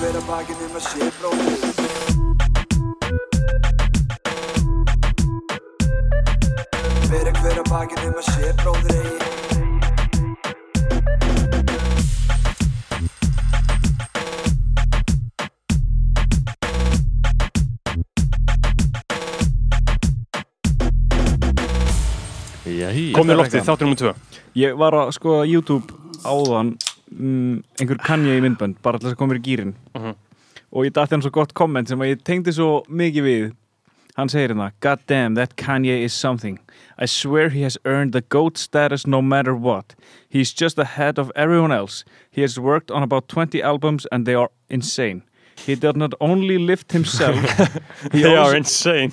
hver að bakið nema sé bróðir Bera hver að bakið nema sé bróðir eigi. Komið loftið, þáttur nummer tvö. Ég var að skoða YouTube áðan mm, einhver Kanye í myndbönd bara að koma mér í gýrin Mhm. og ég dætti hann svo gott komment sem ég tengdi svo mikið við. Hann segir hérna God damn, that Kanye is something. I swear he has earned the GOAT status no matter what. He's just ahead of everyone else. He has worked on about 20 albums and they are insane He did not only lift himself he, They are insane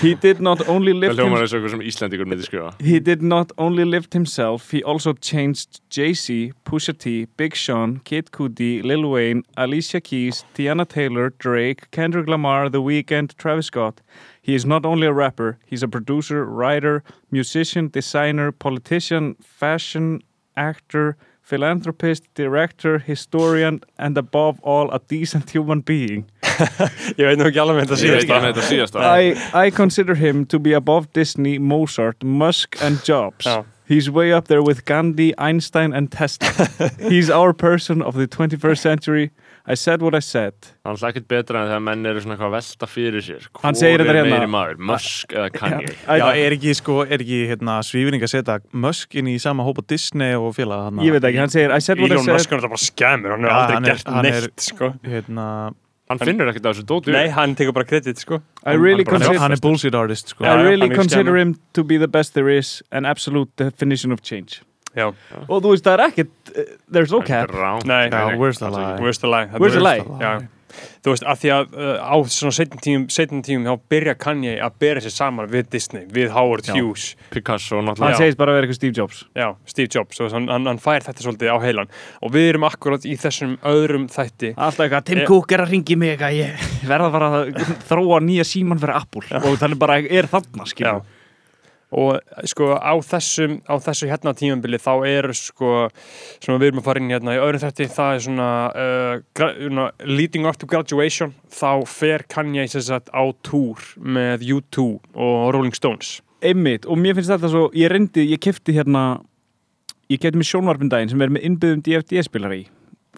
he did not only lift himself eins og eitthvað sem Íslandingur myndi skrifa He did not only lift himself, he also changed Jay-Z, Pusha T, Big Sean, Kid Cudi, Lil Wayne, Alicia Keys, Tiana Taylor, Drake, Kendrick Lamar, The Weeknd, Travis Scott. He is not only a rapper, he's a producer, writer, musician, designer, politician, fashion actor, philanthropist, director, historian, and above all, a decent human being. Ég veit nú ekki alveg með þetta Ég veit síðast I, I consider him to be above Disney, Mozart, Musk, and Jobs. Já. He's way up there with Gandhi, Einstein, and Tesla. He's our person of the 21st century. I said what I said. Það er alltaf ekkert betra en þegar menn eru svona eitthvað að velta fyrir sér Hann segir Hvor þetta er hérna. meiri maður, Musk eða Kanye Já, er ekki, sko, er ekki hérna, svífning að setja Musk inn í sama hópa Disney og félaga hann ég veit ekki, hann segir I said what I Elon said. Musk er þetta bara skemmur Hann hefur aldrei hann er- gert hann er- neitt sko. hérna, Hann finnur ekkert af þessu dótu Nei, hann tekur bara kredit sko. I really Hann hann er bullshit artist sko. I really hann er consider him to be the best there is, an absolute definition of change. Já, Og þú veist, það er ekkert, uh, there's no cap. Nei. Já, where's the lie? where's the lie Where's the lie? Já. Þú veist, að því að uh, á svona setjum tíum, setjum tíum þá byrja Kanye að bera sér saman við Disney, við Howard Já. Hughes Picasso Hann náttúrulega segist bara að vera eitthvað Steve Jobs. Já, Steve Jobs, og hann, hann, hann fær þetta svolítið á heilan og við erum akkurat í þessum öðrum þætti Alltaf eitthvað, Tim Eh. Cook er að ringi mig eitthvað, ég verða bara að þróa nýja síman fyrir Apple og þannig bara er þarna, Já. Og sko á þessum á þessu hérna tímambili þá eru sko sem við erum að fara inn hérna í öðrum þætti það er svona uh, leading up to graduation þá fer Kanye sem sagt á túr með U2 og Rolling Stones Einmitt, og mér finnst þetta svo, ég reyndi, ég kefti hérna, ég kefti mér sjónvarpindaginn sem er með innbyggðum DFD-spilar í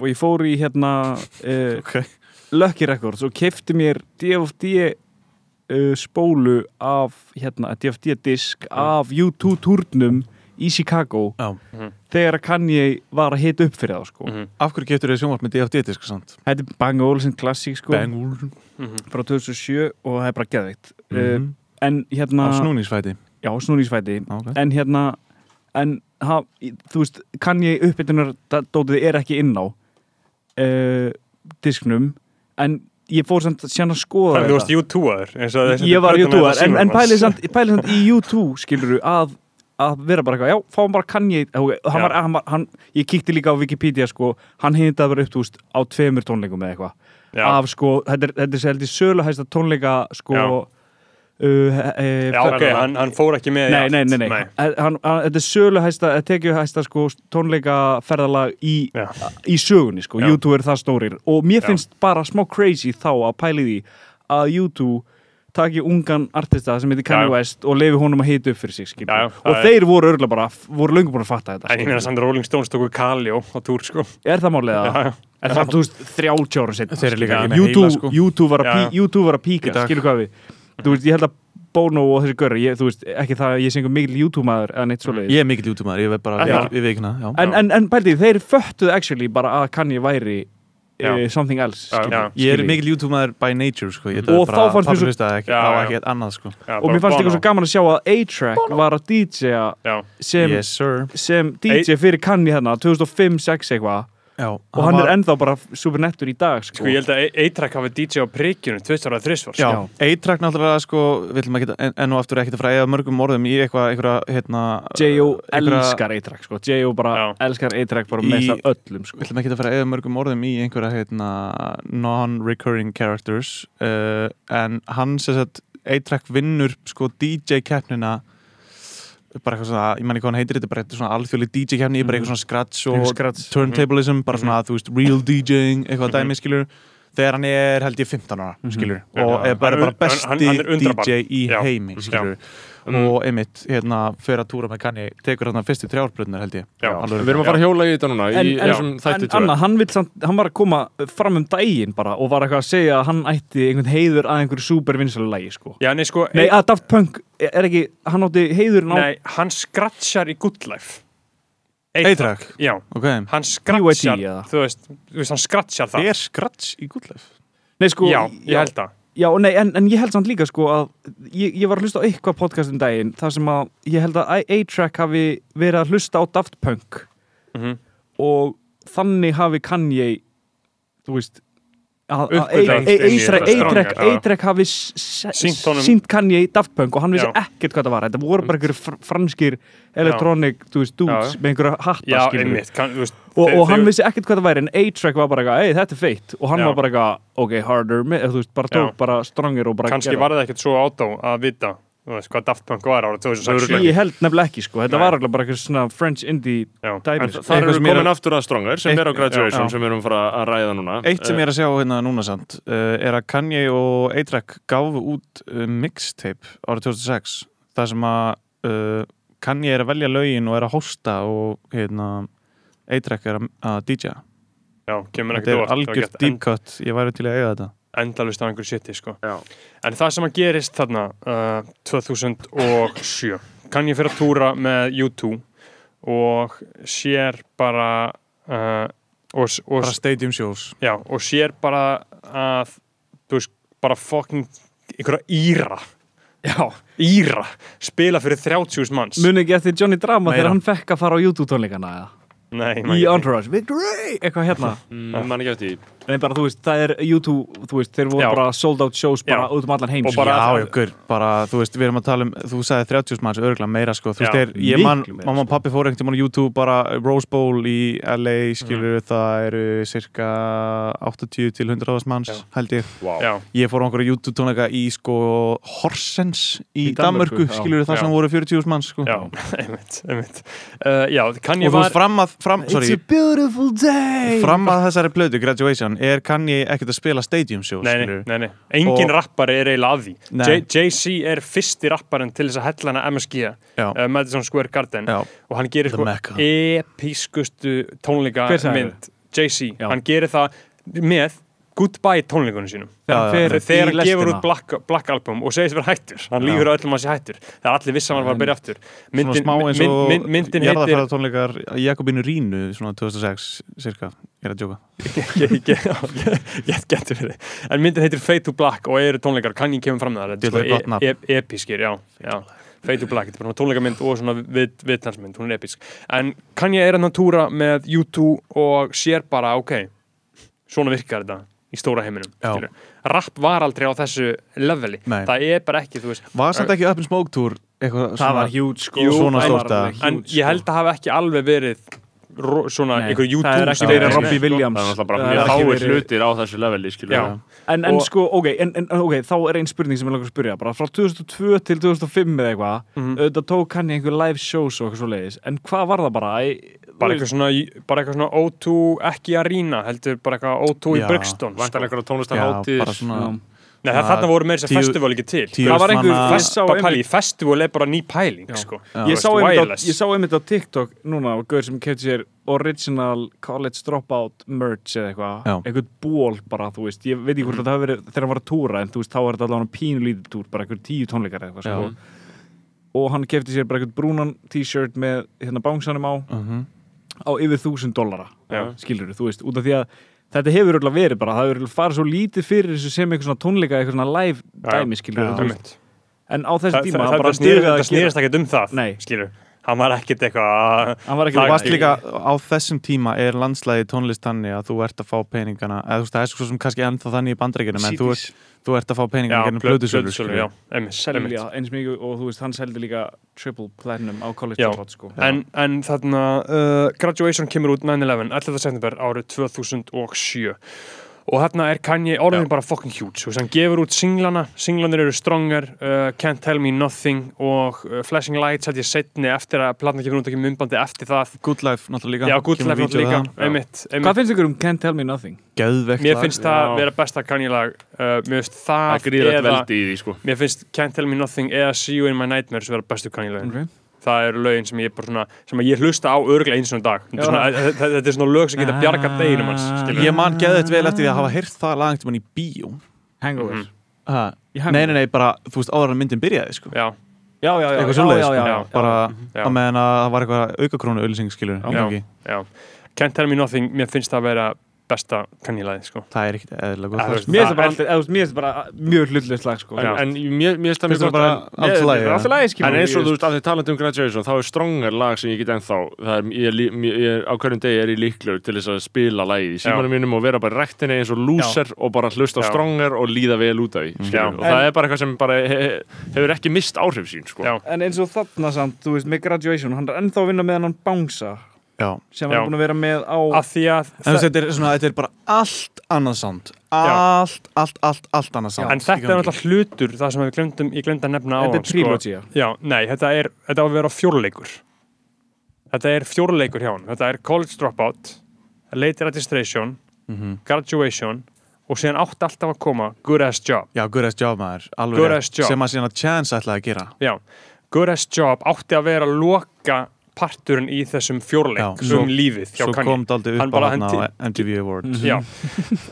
og ég fór í hérna uh, Ok. Lucky Records og kefti mér DFD uh, spólu af hérna, DFD-disk af U2 turnum í Chicago Já. þegar að Kanye var að hita upp fyrir það sko. Mhm. Af hverju getur þið sjónvart með DFD-disk? Þetta er Bang Olufsen klassík sko, Bang Olufsen frá 2007 og það er bara geðveikt mm uh, en hérna Á snúningsfæti já, snúningsfæti okay. en hérna en ha, þú veist, kann ég uppbytunar dótið er ekki inn á uh, disknum en ég fór samt sérna að skoða Þannig þú varst U2-aður ég var YouTube en, en pælið samt, pælið samt í YouTube skiluru að að vera bara eitthvað, já, fáum bara kann ég hann var, hann var, hann, ég kíkti líka á Wikipedia sko, hann hefði þetta verið upp, þú veist, á tveimur tónleikum eða eitthvað, af sko þetta er, þetta er heldur söluhæsta tónleika sko Já. Uh, uh, já ok, hann, hann fór ekki með Nei, nei, nei, nei. Hann, hann, þetta er söluhæsta, tekjuhæsta sko, tónleikaferðalag í, Já. í sögunni sko, Já. YouTube er það stórir og mér Já. finnst bara smá crazy þá að pæli því að YouTube taki ungan artista sem heitir Kanye. West og lefi honum að hita upp fyrir sig skilur. Já, já, og það er- þeir voru örgulega bara, voru löngu búin að fatta þetta En ég meina skilur. samt Rolling Stones tóku Kalljó á túr sko er það málið Já, að já. er það, þú veist, 30 ára setna Þeir eru líka skilur. ekki með YouTube, heila, sko. YouTube var að, að píka, skilur hvað við þú veist, ég held að Bono og þessi görri, þú veist, ekki það að ég sé einhver mikil YouTube-maður eða neitt svoleiðis Ég er mikill YouTube-maður, ég veit bara, Já. ég, veit ekki hana já. en, en, en pældi, þeir föttuðu actually bara að Kanye væri Já. uh, something else Já, skilur, já. Ég er mikill YouTube-maður by nature sko. ég, Og þá fannst mér svo- ekki, Já, á já. ekki eitt annað sko. Já, og mér fannst líka svo gaman að sjá að A-Track var að DJ-a sem, Yes sem DJ fyrir Kanye hérna 2005-06 eitthvað já, og hann er ennþá bara super nettur í dag sko. sko ég held að Eitrak hafi DJ á að þrisvar Já, Já. A-Track náttúrulega sko, við ætlum ekki enn og aftur ekki að að eða mörgum orðum í eitthvað, eitthvað, hérna J.O. einhverja- elskar A-Track sko. J.O. bara Já. elskar A-Track bara Í- mest af öllum sko. Við ætlum ekki að fara að eða mörgum orðum í einhverja, hérna, non-recurring characters uh, en hann sem sagt, A-Track vinnur sko DJ-keppnina bara eitthvað svona, ég man ekki hvað hann heitir þetta bara eitthvað svona alþjóðli DJ-keppni, bara eitthvað svona scratch og turntablism, bara svona, þú veist, real DJing, eitthvað dæmi, skilur þegar hann er held ég 15 ára Mhm. skilur Já, og já. er bara, bara besti hann- hann er. DJ í Já. heimi skilur Mm. og einmitt hérna fyrir að túra með kanni tekur hann fyrstu þrjárbrunnar held ég Já. Alveg Við erum að fara hjóla í þetta núna En, í en, en Anna, hann, vill samt, hann var að koma fram um daginn bara og var eitthvað að segja að hann ætti einhvern heiður að einhverju super vinsalu lagi sko. Já, nei, sko, Nei, að Daft Punk er ekki, hann átti heiðurinn á nei, hann skratsjar í Good Life Eitrak, Já, ok. Hann skratsjar eða? þú veist, þú veist, hann skratsjar það. Er skrats í Good Life? Nei, sko, Já, ég held það. Já, nei, en, en ég held samt líka sko að ég, ég var að hlusta á eitthvað podcast um daginn þar sem að ég held að A-Track hafi verið að hlusta á Daft Punk. Mhm. og þannig hafi Kanye þú veist að- í. A-Track hafi s- s- Sýnt honum- sýnt Kanye Daft Punk og hann vissi ekkert hvað það var. Þetta voru bara einhverju fr franskir veist, dudes með einhverja hatta Já, skilurðu. einmitt. Kann, þú veist, og, hann vissi ekkert hvað það væri en A-Track var bara eitthvað, ei þetta er feitt. Og hann var bara eitthvað, ok, harder þú veist, bara tók bara strongir og bara kannski var það ekkert svo átá að vita þú veist, hvað Daft Punk var ára 2006 ég held nefnilega ekki sko, þetta Nei. var alveg bara eitthvað svona French indie Já. dæmi sko. það eru er komin að- aftur að Stronger sem Eitt- er á Graduation já. sem við erum að fara að ræða núna Eitt sem ég er að sjá hérna núna samt uh, er að Kanye og Eitrak gáfu út uh, mixtape árið 2006 þar sem að uh, Kanye er að velja lögin og er að hosta og hérna Eitrak er að, að DJ Já, kemur Þetta ekkert er óvart algjört deep cut, ég væri til að eiga þetta endalust á einhverju shiti sko. Já. en það sem að gerist þarna uh, 2007 kann ég fyrir að túra með U2 og sér bara uh, og, og, bara stadium shows já, og sér bara að veist, bara fucking einhverja íra já, íra spila fyrir 30 manns muni ekki eftir Johnny Drama Meira. þegar hann fekk að fara á YouTube tónleikana eða? Nei, í. Entourage, Victory, eitthvað hérna Mm, man ekki eftir en bara þú veist, það er YouTube, þú veist, þeir voru Já. bara sold out shows bara Já. út um allan heim Og bara- Já, já, gaur, bara, þú veist, við erum að tala um þú sagði 30 manns örgulega meira, sko þú veist, er, ég man, miklu meira, mamma og sko. pappi fóru einhvern tímann á YouTube bara Rose Bowl í LA, skilur það eru cirka 80 til 100 manns, Já. held ég. Já, ég fór á einhverju YouTube tónleika í sko Horsens í, Í Danmörku, skilur það Já. sem voru 40 manns, sko já, einmitt, einmitt. Uh, og þú var veist, fram að, fram, It's sorry a beautiful day. fram að þessari plötu, Graduation er kann ég ekkert að spila stadium shows, Nei, nei, nei, nei. Engin Og- rappari er eiginlega að því. Jay-Z er fyrsti rapparinn til þess að hellana MSG uh, Madison Square Garden. Já. og hann gerir sko episkustu tónleika mynd. Jay-Z, hann gerir það með Goodbye tónleikunum sínum. Þegar hann hann gefur út Black, Black Album og segist vera hættur. Hann lífur öllum að sé hættur. Það er allir viss að hann var að byrja aftur. svona myndin, smá eins mynd, og mynd, heitir jarðarfæra tónleikar Jakobinu Rínu svona 2006 cirka, ég er að djóka. Ég- getur verið en myndin heitir Fade to Black og eru tónleikar. Kann ég kemur fram það Djöfull er e e episkir, já, já. Fade to Black, þetta er bara tónleikamynd og svona við, viðtansmynd, hún er episk. En kann ég er hann að túra með U2 og sér bara, ok svona virkar þetta í stóra heiminum rapp var aldrei á þessu leveli Nei. það er bara ekki, þú veist var samt ekki Up in Smoke Tour eitthvað það var huge sko Jú, svona það var stórt að- alveg en huge, ég held að hafa ekki alveg verið svona Nei, einhver YouTube það er ekki stöð, verið sko. Robbie Williams Það er náttúrulega bara Það verið- hlutir á þessu leveli. En, en sko, ok, en, en, ok, þá er einn spurning sem ég langar að spyrja bara frá 2002 til 2005 eða eitthvað Mhm. auðvitað tók hann í einhver live shows og eitthvað svo leiðis en hvað var það bara? Bara eitthvað svona, bara eitthvað svona O2 ekki Arena, heldur bara eitthvað O2 í Já, Brixton Vantar sko. bara svona Nei, það, þarna voru meira þess að festival ekki til tíu Það var einhver festival er bara ný pæling sko. Já. ég, sá á, ég sá einmitt á TikTok núna og gaur sem kefti sér original college dropout merch eða eitthvað, eitthvað ból bara, þú veist, ég veit ekki hvort það hafi verið þegar hann var að túra, en þú veist, þá er þetta allavega pínulítið túr, bara eitthvað tíu tónleikar eða eitthvað, sko. Já. og hann kefti sér bara eitthvað brúnan t-shirt með hérna bánsanum á, Mhm. Á yfir þúsund dollara skilur þú veist, út af því að þetta hefur örugglega verið bara, það hefur örugglega farið svo lítið fyrir þessu sem eitthvað svona tónleika, eitthvað svona live dæmi, skilur já. þú veist, en á þessu tíma það, bara það að gera- snýrist ekkert um það skilur, hann var ekkert eitthvað hann var ekki Það Þú varst líka á þessum tíma er landslæði tónlist þannig að þú ert að fá peningana eða þú veist það er svo sem kannski ennþá þannig í bandreikinum en þú ert, þú ert að fá peningana gennum selja eins mikið og þú veist, hann seldi líka triple platinum á college sko. En, en þarna uh, Graduation kemur út 9-11 11. september árið 2007 og þarna er Kanye orðin bara fucking huge hann gefur út singlana, singlanir eru Stronger, uh, Can't Tell Me Nothing og uh, Flashing Lights held ég setni eftir að platna gefur út ekki myndbandi eftir það Good Life náttúrulega líka Já, Good Kemur Life náttúrulega líka, það. einmitt, Hvað einmitt. finnst ykkur um Can't Tell Me Nothing? Geðveikt Mér lag. finnst það vera besta Kanye lag uh, Mér finnst Það eða veldi í því sko Mér finnst Can't Tell Me Nothing eða See You In My Nightmares vera bestu Kanye lögin Okay. Það eru lögin sem ég bara svona sem að ég hlusta á örglega eins og dag Þetta er svona- þetta þetta er svona lög sem geta bjarga deginum hans skilurðu. Ég man geðveikt vel eftir því að hafa heyrt það lag einhvern tímann í bíó Hangover Mhm. Hangover. Nei, nei, nei, bara, þú veist, áður en myndin byrjaði sko. Já, Já, já, já, sko. bara Já. á meðan að það var eitthvað aukakrónu auðlýsing skilur Já. já Can't Tell Me Nothing, mér finnst það vera besta Kanye lagi sko. Það er ekkert eðlilega Ja, gott sko. Mér finnst það bara, mjög hlutlust lag sko. En, mér, finnst það mjög gott lagi, lagi, En eins og þú veist, af því talandi um graduation þá er Stronger lag sem ég get ennþá það ég, lí- ég, ég, á hverjum degi er ég líklegur til þess að spila lagið í símanum mínum og vera bara í rektinni eins og loser og bara hlusta. Stronger og líða vel út af því skilurðu. og það er bara eitthvað sem hefur ekki mist áhrif sín sko. En eins og þarna samt, þú veist, með graduation hann er ennþá að vinna með hann bánsa Já. sem hann er búin að vera með á Af því að þetta er, svona, þetta er bara allt annað sound Allt, allt, allt, allt annað sound En þetta er náttúrulega hlutur það sem við glemdum, ég glemd að nefna á Þetta er trilogy, já. Já, nei, þetta er, þetta á að vera fjórleikur. Þetta er fjórleikur hjá hann Þetta er College Dropout Late Registration Mhm. Graduation og síðan átti alltaf að koma Good Ass Job. Já, good ass job maður. Alveg Good ass job. Sem að síðan að Chance ætlaði að gera. Já, Good Ass Job átti að vera loka parturinn í þessum fjórleik Já, um svo- lífið hjá Svo Kanye. kom daldið Hann upp á hann á MTV Awards. Já,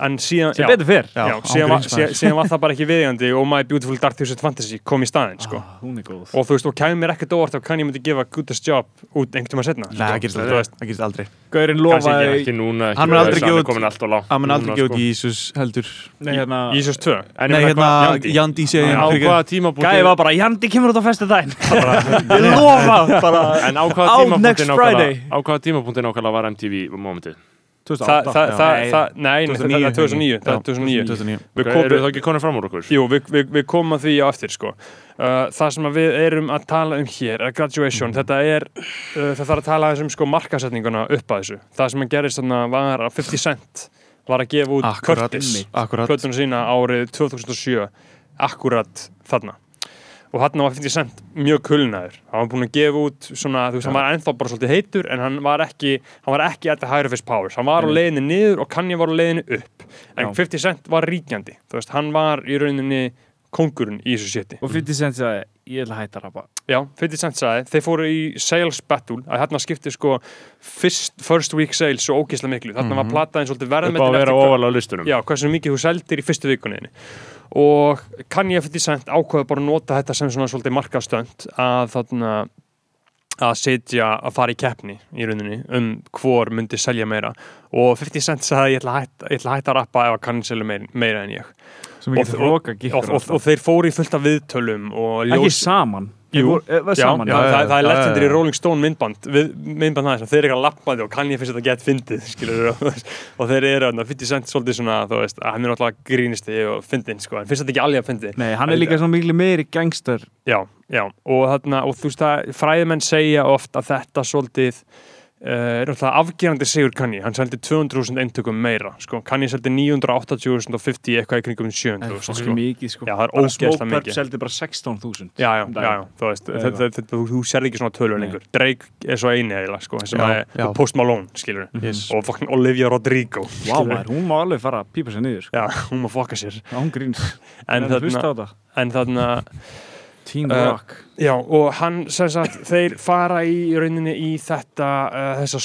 en síðan sem betur fyrr já, síðan, var, ángríns, síðan, maður. síðan var það bara ekki viðjandi og My Beautiful Dark Twisted Fantasy kom í staðinn sko. Ah, Hún er góð. Og þú veist, og kæmi mér ekkert óvart ef Kanye myndi gefa Good Ass Job út einhvern tíma setna Nei, það gerist aldrei, það gerist aldrei. Gaurinn lofaði ekki, ekki núna ekki Hann mun verið aldrei þess að gefa hann út- er komin allt og lágt Hann mun aldrei gefa sko. út Jesus heldur. Nei, hérna Jesus 2 En Nei, hérna, Jandi. Out next Friday. nákvæmlega á hvaða tímapunkti nákvæmlega var MTV momentið? Þa, 2008 það, já. það, Nei, það, nei, nei, það það er 2009 það er 2009 2009 Við Eru komum, það ekki konið fram úr okkur? jú, við, við, við komum að því á eftir sko. uh, það sem að við erum að tala um hér er graduation, þetta er uh, það þarf að tala um sko markasetninguna upp að þessu, það sem að gerist þarna var að 50 Cent var að gefa út Curtis, akkurat. Plötuna sína árið 2007 akkurat þarna og þarna var 50 Cent mjög kulnaður. Hann var búinn að gefa út svona þú veist, hann var ennþá bara svolítið heitur en hann var ekki hann var ekki the higher his powers. Hann var á leiðinni niður og Kanye var á leiðinni upp. En Já. 50 Cent var ríkjandi. Þú veist, hann var í rauninni kongurinn í þessu séti Og 50 Cent sagði, ég að hætta rappa. Já, 50 Cent sagði, þeir fóru í sales battle, að hérna skipti sko first, first week sales svo ógeðslega miklu. Þarna var plataðin svolítið Upp á verðmetin að vera ofalega á listunum. Já, hversu mikið þú seldir í fyrstu vikunni og Kanye 50 Cent ákveða bara að nota þetta sem svona svolítið markastönd að þarna að setja, að fara í keppni í rauninni um hvor myndi selja meira. Og 50 Cent sagði ég ætla að hætta, ég hætta að rappa ef að Kanye selja meira, meira en ég Sem Og- ekki og- hróka og, gikkur og, og þeir fóru í fullt af viðtölum og Ekki ljós saman. Jú. Jú, Já, saman já, það, það er í Rolling Stone myndband við, myndband það þeir eru eitthvað lappandi og kann ég finnst þetta gett fyndið skilur og þeir eru þarna 50 cent svolítið svona þú veist að hann er náttúrulega grínisti og fyndin sko en finnst þetta ekki alveg að fyndi Nei, hann er líka svona miklu meiri gangster. Já, já og þarna og þú veist að fræðimenn segja oft að þetta svolítið er náttúrulega afgerandi sigur Kanye. Hann seldi 200.000 eintökum meira sko. Kanye seldi 980.000 og 50 eitthvað í kringum 700.000 Það er sko. sko. Já, það er ógeðslega mikið. seldi bara 16.000 Já, já, um já, já, þú veist, Eða þetta, þetta, þú, þú serði ekki svona tölur lengur. Drake er svo eini eiginlega, sko, Post Malone, skilur Yes. og fucking Olivia Rodrigo skilurðu. maður, hún má alveg fara að pípa sér niður sko. Já, hún má fokka sér. Já, hún gríns En þarna, þetta en þarna Teen Uh, Rock. Já, og hann, sem sagt, þeir fara í rauninni í þetta uh, þessa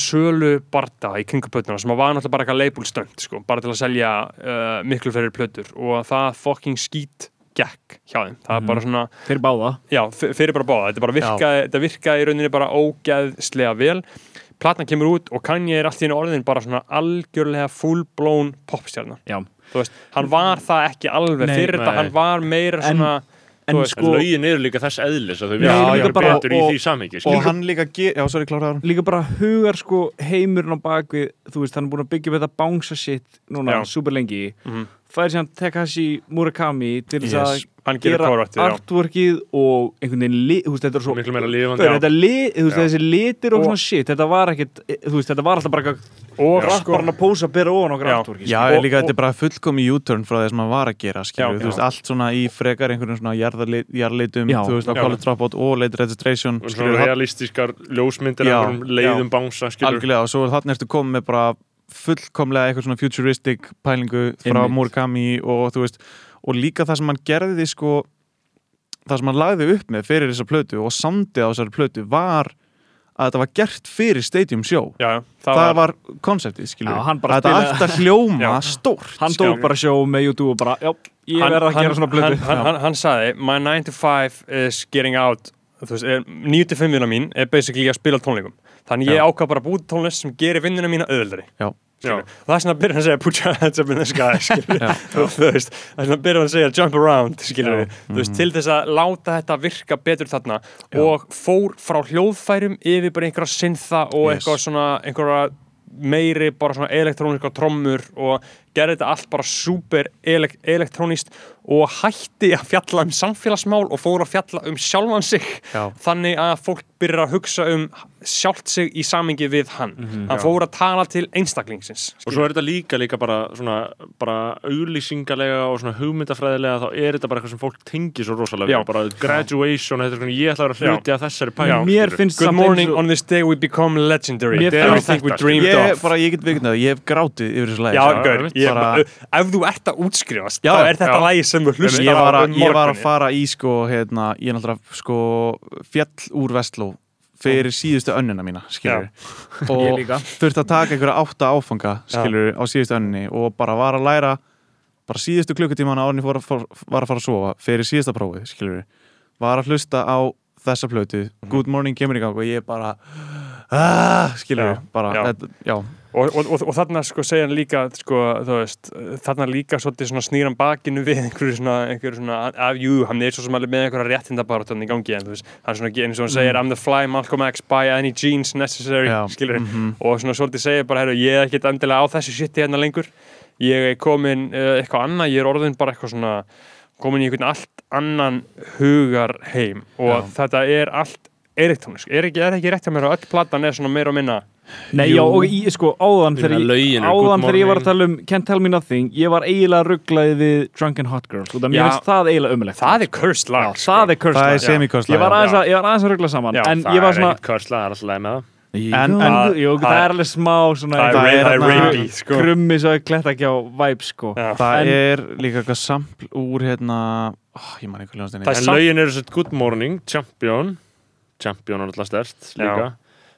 sölu barda í kringupötuna sem var náttúrulega bara eitthvað label stönd, sko, bara til að selja uh, miklu fyrir plötur. Og það fucking skít gekk hjá þeim, það er bara svona Þeir báða. Já, fyrir bara báða, þetta bara virkaði, þetta virkaði í rauninni bara ógeðslega vel. Platna kemur út og Kanye er allt í einu orðin bara svona algjörlega full-blown popstjarnar Já. Þú veist, hann var það ekki alveg Nei, fyrir þetta, nei. hann var meira svona En Veist, sko, En lögin eru líka þess eðlis að þau bara- betur í og- því samhengi Og hann líka, já, sorry, kláraður líka bara hugar sko heimurinn á bakvið Þú veist, hann er búin að byggja þetta bánsa shit Núna Já. super lengi Mhm. Fær síðan Takashi Murakami til þess Yes. að gera artworkið og einhvern veginn, li, þú veist, þetta er svo miklu meira já. þetta li, þú veist, þessi litir og Og- svona shit, þetta var ekkit þú veist, þetta var alltaf bara og sko, rapparinn að pósa bera ofan okkur Já. artworkið Já, sko. Og- líka og- þetta er bara fullkomi U-turn frá því sem hann var að gera, skilur Já, þú veist, allt svona í frekar einhverjum svona Já, þú veist, á. College Dropout og Late Registration, svona realistískar ljósmyndir leiðum bánsa skilur algjörlega, og svo er þarna ertu komið með bara fullkomlega eitthvað svona futuristic pælingu frá Einmitt. Murakami og þú veist, og líka það sem hann gerði sko, það sem hann lagði upp með fyrir þessa plötu og samdi á þessari plötu var að þetta var gert fyrir Stadium Show. Já, já, það, var konseptið, skilur Já, hann bara að þetta ætti að hljóma Já. stórt. Hann tók bara sjó með YouTube og bara, já, ég Hann- verð að hann- gera svona blödu hann, hann, hann, hann sagði, my 9 to 5 is getting out. Veist, er- 9 til 5 vinna mín er basically að spila tónleikum þannig ég Já. ákvað bara að búið tónlist sem gerir vinnuna mína Já. Og það er svona að byrja að segja put your hands up in the sky. Já. það er svona að byrja að segja jump around Já. þú veist, til þess að láta þetta virka betur þarna og fór frá hljóðfærum yfir bara einhverja syntha og Yes. einhverja meiri bara svona elektróniska trommur og gerði þetta allt bara super elek elektrónist og hætti að fjalla um samfélagsmál og fór að fjalla um sjálfan sig. Já. þannig að fólk byrjar að hugsa um sjálft sig í samingi við hann. Hann fór að tala til einstaklingsins og svo er þetta líka líka bara svona bara auglýsingalega og svona hugmyndafræðilega þá er þetta bara eitthvað sem fólk tengir svo rosalega Já. við. bara graduation, þetta er svona ég ætla að vera hluti af þessari finnst Good morning on this day we become legendary. Mér finnst everything we þetta, dreamed ég, of. bara, ég get viknað ég hef grátið yfir þessu lagi Bara- ef þú ert að útskrifast Já, þá er þetta já. lagi sem þú hlustar ég að, um ég var að fara í sko, hérna, ég er náttúrulega sko, fjall úr Vestló fyrir síðustu önnina mína og þurfti að taka einhverja átta áfanga skilur á síðustu önninni og bara var að læra bara síðustu klukkutíman fór, fór, var að fara að sofa fyrir síðasta prófið skilur var að hlusta á þessa plötu Mhm. Good Morning kemur í gang og ég bara ah, skilur Já, bara, já. þetta- já, og, og, og, og þarna sko segja hann líka sko, veist, þarna líka svona snýran bakinu við einhverju svona, einhverju svona af, jú, hann er svo sem alveg með einhverja réttindabaratan í gangi en þú veist, hann svona, eins og hann segir I'm the fly Malcolm X, buy any jeans necessary Já, skilur, mhm. og svona svolítið segir bara, herru, ég er ekkert endilega á þessu shiti hérna lengur. Ég er komin uh, eitthvað annað, ég er orðin bara eitthvað svona komin í einhvern allt annan hugar heim og þetta er allt elektrónisk, er ekki, er ekki rétt hjá mér að öll platan er svona meira og minna Nei, já, og í, sko, áðan Ég þegar ég, lögin eru áðan Good þegar ég var að Morning. tala um Can't Tell Me Nothing, ég var eiginlega rugglaði við Drunken Hot Girls, og það mér Já. finnst það eiginlega umulegt það er cursed lag sko. Það er cursed það er lag. semikorslega Ég var aðeins að, ég var aðeins að ruggla saman Já, En það ég var er svona ekkert körsla, það er alltaf leið með það En- Jú, en- jú, það það er- alveg smá svona það er, Það er þarna- rapey sko. Krummi svo kletta ekki á vibe sko Já. það En- er líka eitthvað sampl úr hérna, oh, ég man ekki hvað ljóðastinni Það er En samt- lögin eru svo Good Morning, Champion Champion er alltaf stert líka.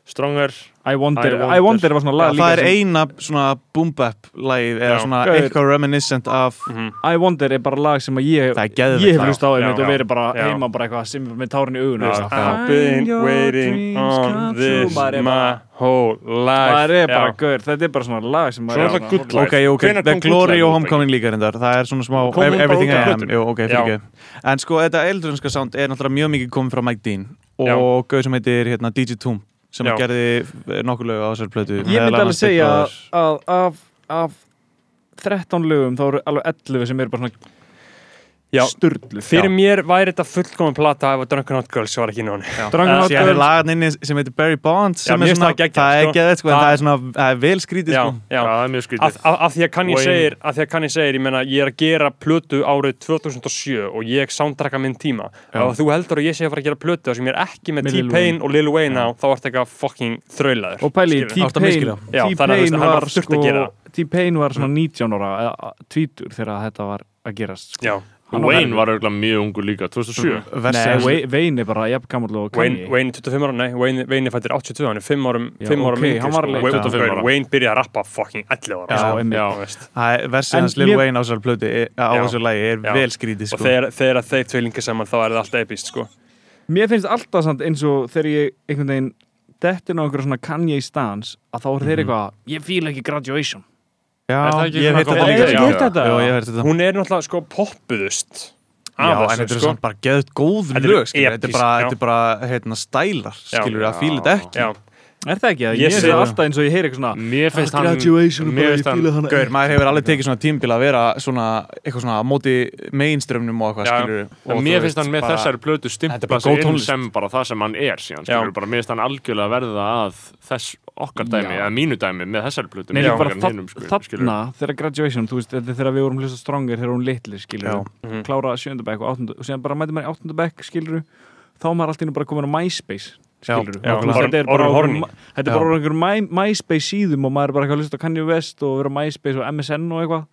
Stronger, I Wonder, I Wonder. I Wonder. Var svona lag líka það er sem- eina svona boom bap lagið eða svona eitthvað reminiscent af I Wonder er bara lag sem að ég ég hef lag. hlust á einmitt og verið bara Já. heima bara eitthvað sem með tárin í augun. I've been waiting on this my whole life. Það er bara gaur, þetta er bara svona lag sem Svo maður er það good life. ok, ok, The Glory og Homecoming líka reyndar. Það er svona smá Everything I Am. en sko, þetta eldrunska sound er náttúrulega mjög mikið komið frá Mike Dean. Og gauð sem heitir hérna, DJ Toom sem Já. gerði nokkur lög á þessari plötu Ég myndi alveg segja að af, af 13 lögum þá eru alveg 11 sem eru bara svona. Sturlu Fyrir mér væri þetta fullkomin plata ef að Drunken Hot Girls var ekki inn á henni Drunken Eh, Hot síðan er Girls lagan inni sem heitir Barry Bonds Já, sem mér er svona, það það er sko. geðið sko, en Það- það er svona, það er vel skrítið Já, sko. já. Það er mjög Af, skrítið. Af, af því að Kanye Wayne- segir af því að Kanye segir, ég meina, ég er að gera plötu árið 2007 og ég soundtracka minn tíma. Já. og þú heldur að ég sé að fara að gera plötu sem ég er ekki með T-Pain og Lil Wayne á, þá ert eitthvað fucking þraulaður Og pæli, T-Pain. Já, var sko gera. það. T-Pain var svona 19 ára eða, tvítur þegar þetta var að gerast sko. Wayne var auðvitað mjög ungur líka 2007 Versi Nei, Wayne- Wayne er bara jafn gammal og Wayne, Kanye Wayne 25 ára, nei, Wayne, Wayne er fættir 82, hann er 5 árum, Já, 5 árum ok, yngri, hann var alveg- Wayne, 25 ára. Wayne byrjaði að rappa fucking 11 ára Já, sko. er- Versið hans Lil Wayne á þessari plötu er- á þessu lagi er Já. vel skrítið og sko. þegar, þeir tvilingi saman þá er það alltaf epist sko. Mér finnst alltaf samt eins og þegar ég einhvern veginn dettin á einhverja svona Kanye stans að þá er þeir eitthvað ég fíla ekki graduation Já, ég hef heyrt þetta Ég sko. þetta? Ég hún er náttúrulega sko poppuðust Já, en þessu, þetta er sko. samt bara geðut góð lög. Þetta er bara, já. þetta er bara heitna, stælar skilur að fíla þetta ekki Já. Er það ekki? Ég Ég sé alltaf eins og ég heyri eitthvað svona Mér finnst hann Graduation, Mér finnst hann hann Gaur, maður hefur alveg tekið svona tímbil að vera svona, eitthvað svona á móti mainströmmnum og eitthvað, skilur Og mér finnst hann með þessari er stimpla sig inn sem bara það sem hann er síðan, skilur bara, mér finnst hann algjörlega verða að þess okkar dæmi, eða mínu dæmi með þessari plötu Nei, bara þarna, þegar graduation, þú veist, þetta er þegar við vorum hlusta stronger, þegar hún litli, skilur. Mhm. klára og áttundu og síðan bara mæti maður í áttundabæk, skilur þá er maður allt í einu bara komin á MySpace skilur þetta er bara er My, MySpace síðum og maður er bara eitthvað að hlusta á Kanye West og vera MySpace og MSN og eitthvað.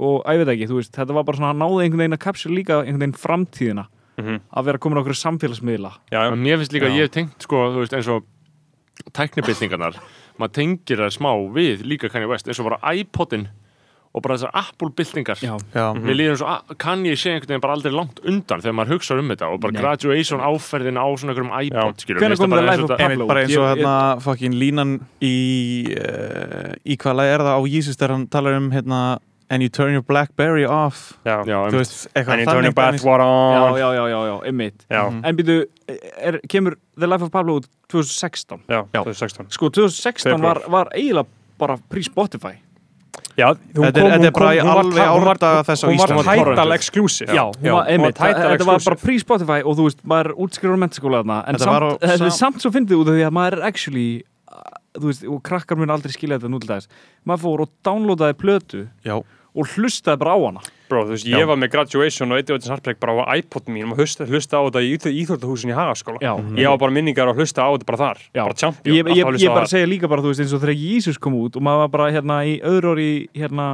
Og ég veit ekki, þú veist, þetta var bara svona að náði einhvern veginn að kapsja líka einhvern veginn framtíðina. Mhm. að vera komin á okkur samfélagsmiðla. Já, já. En mér finnst líka, Já. ég hef tengt sko, þú veist, eins og tæknibildingarnar maður tengir það smá við líka Kanye West, eins og bara iPodin og bara þessar Mér líður eins og að- kann ég sé einhvern veginn bara aldrei langt undan þegar maður hugsa um þetta og bara Nei. graduation áferðin á svona einhverjum iPod finnst kom það og of þetta- einmitt bara eins og hérna fucking línan í uh, í hvað lag er það? Á Jesus þegar hann talar um hérna and you turn your Blackberry off. Já. Já, em- veist, And you turn your bathwater já, on. Já, já, já, já, Já, Mhm. En býtu, er, kemur The Life of Pablo út 2016 já, 2016 Sko, 2016 Februar. var, var eiginlega bara pre-Spotify Já, Þetta er- er bara í alveg árdaga þess á Hún var Íslandi. Torrented. exclusive. Já, hún var, einmitt, þetta var bara pre-Spotify og þú veist, maður útskriður á mentaskóla þarna en samt, á þetta er sam- samt svo fyndið út af því að maður er actually uh, þú veist, og krakkar mun aldrei skilja þetta nútildags maður fór og downloadaði plötu Já, og hlustaði bara á hana Bro, þú veist, Já. ég var með graduation og eitt og eitt sarpleik bara á iPod mínum og hlusta, hlusta á þetta í íþjóttahúsin í Hagaskóla Já, Ég var bara minningar að hlusta á þetta bara þar Já. bara champion, ég, ég, alltaf ég, hlusta á bara það. segja líka bara, þú veist, eins og þegar Jesus kom út og maður var bara hérna í öðru orði hérna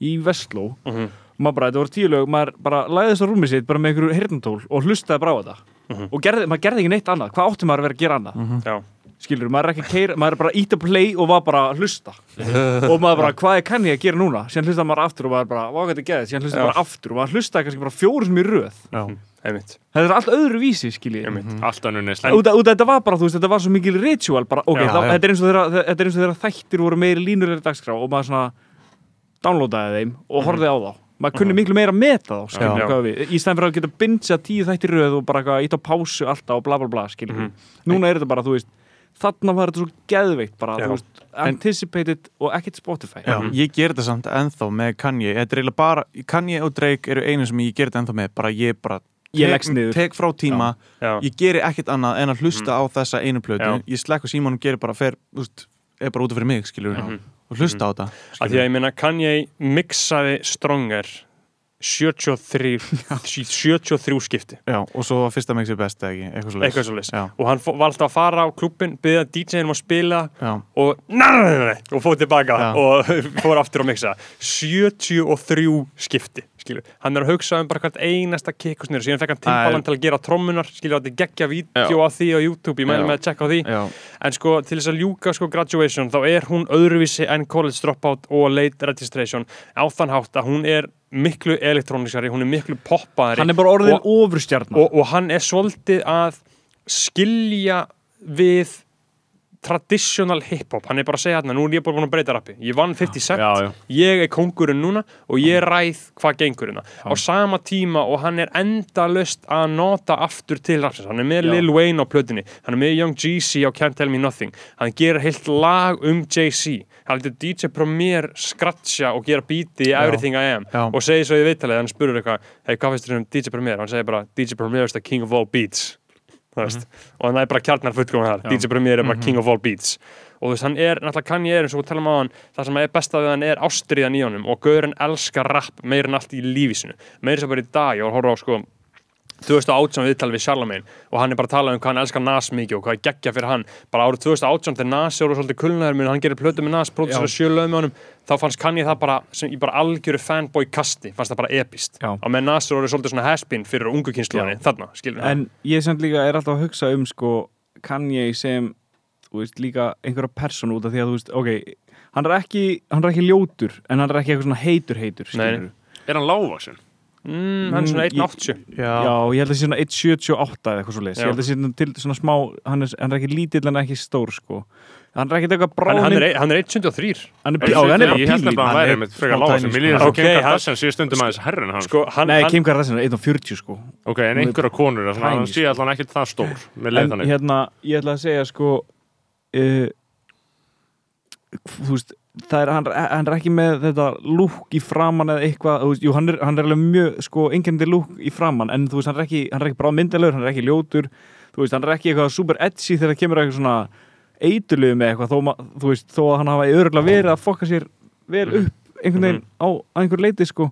í Vestló Mhm. maður bara, þetta voru tíu lög, maður bara læðist á rúmið sitt bara með einhverju hirtnatól og hlustaði bara á þetta Mhm. og gerði, maður gerði ekki neitt annað hvað átti maður að vera að gera annað Já. Skilur, maður er ekki keir, maður er bara ít að play og var bara að hlusta. Og maður bara, hvað er kann ég að gera núna? Síðan hlustaði maður aftur og maður bara, hvað þetta geði síðan hlustaði Já. bara aftur og maður hlustaði kannski bara fjóru sem í röð. Já, þetta er allt öðru vísi, skiljið af þetta var bara, þú veist, þetta var svo mikil ritual bara, ok, Já, þá, já. þetta er eins og þeirra þetta er eins og þeirra þættir voru meiri línulegri dagskrá og maður svona downloadaði þeim og horfði á þá. Maður kunni miklu meira að meta þá, skiljum Já. hvað við í stæðan fyrir að geta bingja tíu þættir í röð og bara eitthvað, ít á pásu alltaf og bla bla bla, skiljum núna er þetta bara, þú veist þarna var þetta svo geðveikt bara, Já. þú veist, anticipated og ekkert Spotify. Já. Ég ger þetta samt ennþá með Kanye. Þetta er eiginlega bara, Kanye og Drake eru einu sem ég ger þetta ennþá með bara ég bara niður. tek frá tíma, Já, ég geri ekkert annað en að hlusta á þessa einu plötu. Ég slekk á símanum og gerir bara fer, úst, er bara út af fyrir mig, skilur Mhm. og hlusta á þetta að því að ég meina Kanye mixaði Stronger 73 73 skipti. Já, og svo var fyrsta mixið best eða ekki, eitthvað svo eitthvað svo Já, og hann var alltaf að fara á klubbin byggja DJ-num að spila já, og nei, og fóð tilbaka Já. og fór aftur að mixa. 73 skipti skilur. hann er að hugsa um bara hvert einasta kikk og síðan fekk hann Timbaland til að gera trommunar skilur, þetta er geggja vídeo af því á YouTube ég mæli Já. með að checka á því. Já, en sko til þess að ljúka sko graduation þá er hún öðruvísi en college dropout og late registration á þann hátt að hún er miklu elektróniskari, hún er miklu poppaðari hann er bara orðin Og- ofurstjarnar og, og hann er svolítið að skilja við traditional hip-hop. Hann er bara að segja hérna, nú er ég bara búin að breyta rappi. Ég vann 50 cent, Já, já. ég er kóngurinn núna og ég ræð hvað gengur hérna. Á sama tíma og hann er endalust að nota aftur til rapsins hann er með Já. Lil Wayne á plötunni. Hann er með Young Jeezy á Can't Tell Me Nothing. Hann gerir heilt lag um Jay-Z. Hann heldur DJ Premier skratcha og gera beati í Everything I Am og segir svo í viðtalið, hann spurur eitthvað hei, hvað finnst þér um DJ Premier? hann segir bara, DJ Premier is the king of all beats þú veist, og hann er bara kjarnar fullkominn þar, DJ Premier er bara king of all beats. Og þú veist, hann er, náttúrulega kann ég er eins og við talum á hann, það sem er besta við hann er ástriðan í honum. Og Gaurin elskar rap meir en allt í lífisinu, meir sem bara í dag ég var að horfa á sko 2018 viðtal við Charlamagne og hann er bara að tala um hvað hann elskar Nas mikið og hvað er geggja fyrir hann. Bara árið 2018 þegar Nas eru svolítið kulnaður minn hann gerir plötu með Nas, pródusera sjö lög með honum þá fannst kann ég það bara sem í bara algjöru fanboy kasti, fannst það bara epist Já. og með Nas eru svolítið svona haspin fyrir ungu kynsluðanni, þarna, skilur en ég sem líka er alltaf að hugsa um sko Kanye sem þú veist, líka einhverja person út af því að þú veist, ok, hann er ekki hann er ekki ljótur, en hann er ekki eitthvað svona heitur heitur, Er hann lágvaxin? Mm, hann er svona Mm, 1.80 Já, Já, ég held að það sé svona 1.78 eða eitthvað svo leis Já. Ég held að það sé til svona smá Hann er, hann er ekki lítill en ekki stór sko. Hann er ekkert eitthvað bráðin hann, er, hann er 1.73 hann er, Ég já, hann er bara ég held pílítill. að hann væri með frekar tiny, Mér líður sko. svo Kim Kardashian sé stundum aðeins herri en hann sko, hann, Nei, hann, Kim Kardashian er 1.40 sko. Ok, en einhverja konur, þannig að hann sé allan ekkert það stór með leið En þannig. hérna, ég ætla að segja sko uh, þú veist er, hann, hann er ekki með þetta lúk í framann eða eitthvað, jú, hann er, hann er alveg mjög, sko, engjandi lúk í framann en þú veist, hann er ekki, hann er ekki bara myndalegur, hann er ekki ljótur þú veist, hann er ekki eitthvað super edgy þegar það kemur eitthvað svona eitulegu með eitthvað, þó, þú veist, þó að hann hafa örgulega verið að fokka sér vel upp einhvern veginn á, á einhver leiti, sko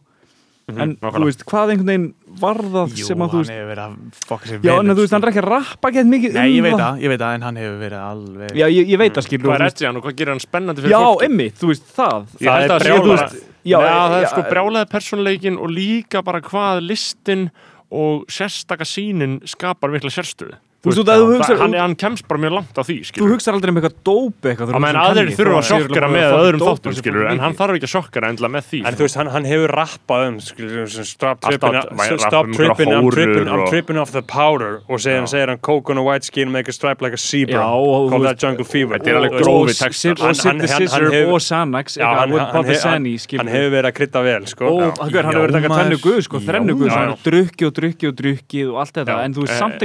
en þú veist, hvað einhvern veginn var það Jú, sem að þú hann veist hefur verið að fokka sér Já, vel en upp, þú veist, hann er ekki að rappa gett mikið Nei, ég um veit það. ég veit það, en hann hefur verið alveg Já, ég, ég veit það, skilur Hvað er edgi hann og hvað gerir hann spennandi fyrir Já, fólki? einmitt, þú veist, það. Ég held er að það veist, Já, Já, það er já, sko brjálaði persónleikin og líka bara hvað listin og sérstaka sínin skapar mikla sérstöðu veist, þú- þú hugsar- hann, hann kemst bara mjög langt á því Þú skilur hugsar aldrei um eitthvað dópi eitthvað á meðan aðrir þurfa að sjokkera með öðrum þáttum skilur en hann þarf ekki að sjokkera endla með því En þú veist, hann, hann hefur rappað um skilur, sem stop tripping, maður stop um tripping, I'm tripping, I'm tripping off the powder og segir hann, segir hann, coke on a white skin make a stripe like a zebra. Call þú that jungle fever. Þetta er alveg Og- grófi textar. Og Hann- Sid hann- the hann- hann Scissor hefur- og eitthvað, hann, hefur verið að krydda vel sko. hann hefur verið að taka maður. tvennu guð sko, þrennu guð, hann já. er drukki og drukki og drukki og allt þetta, en þú veist, samt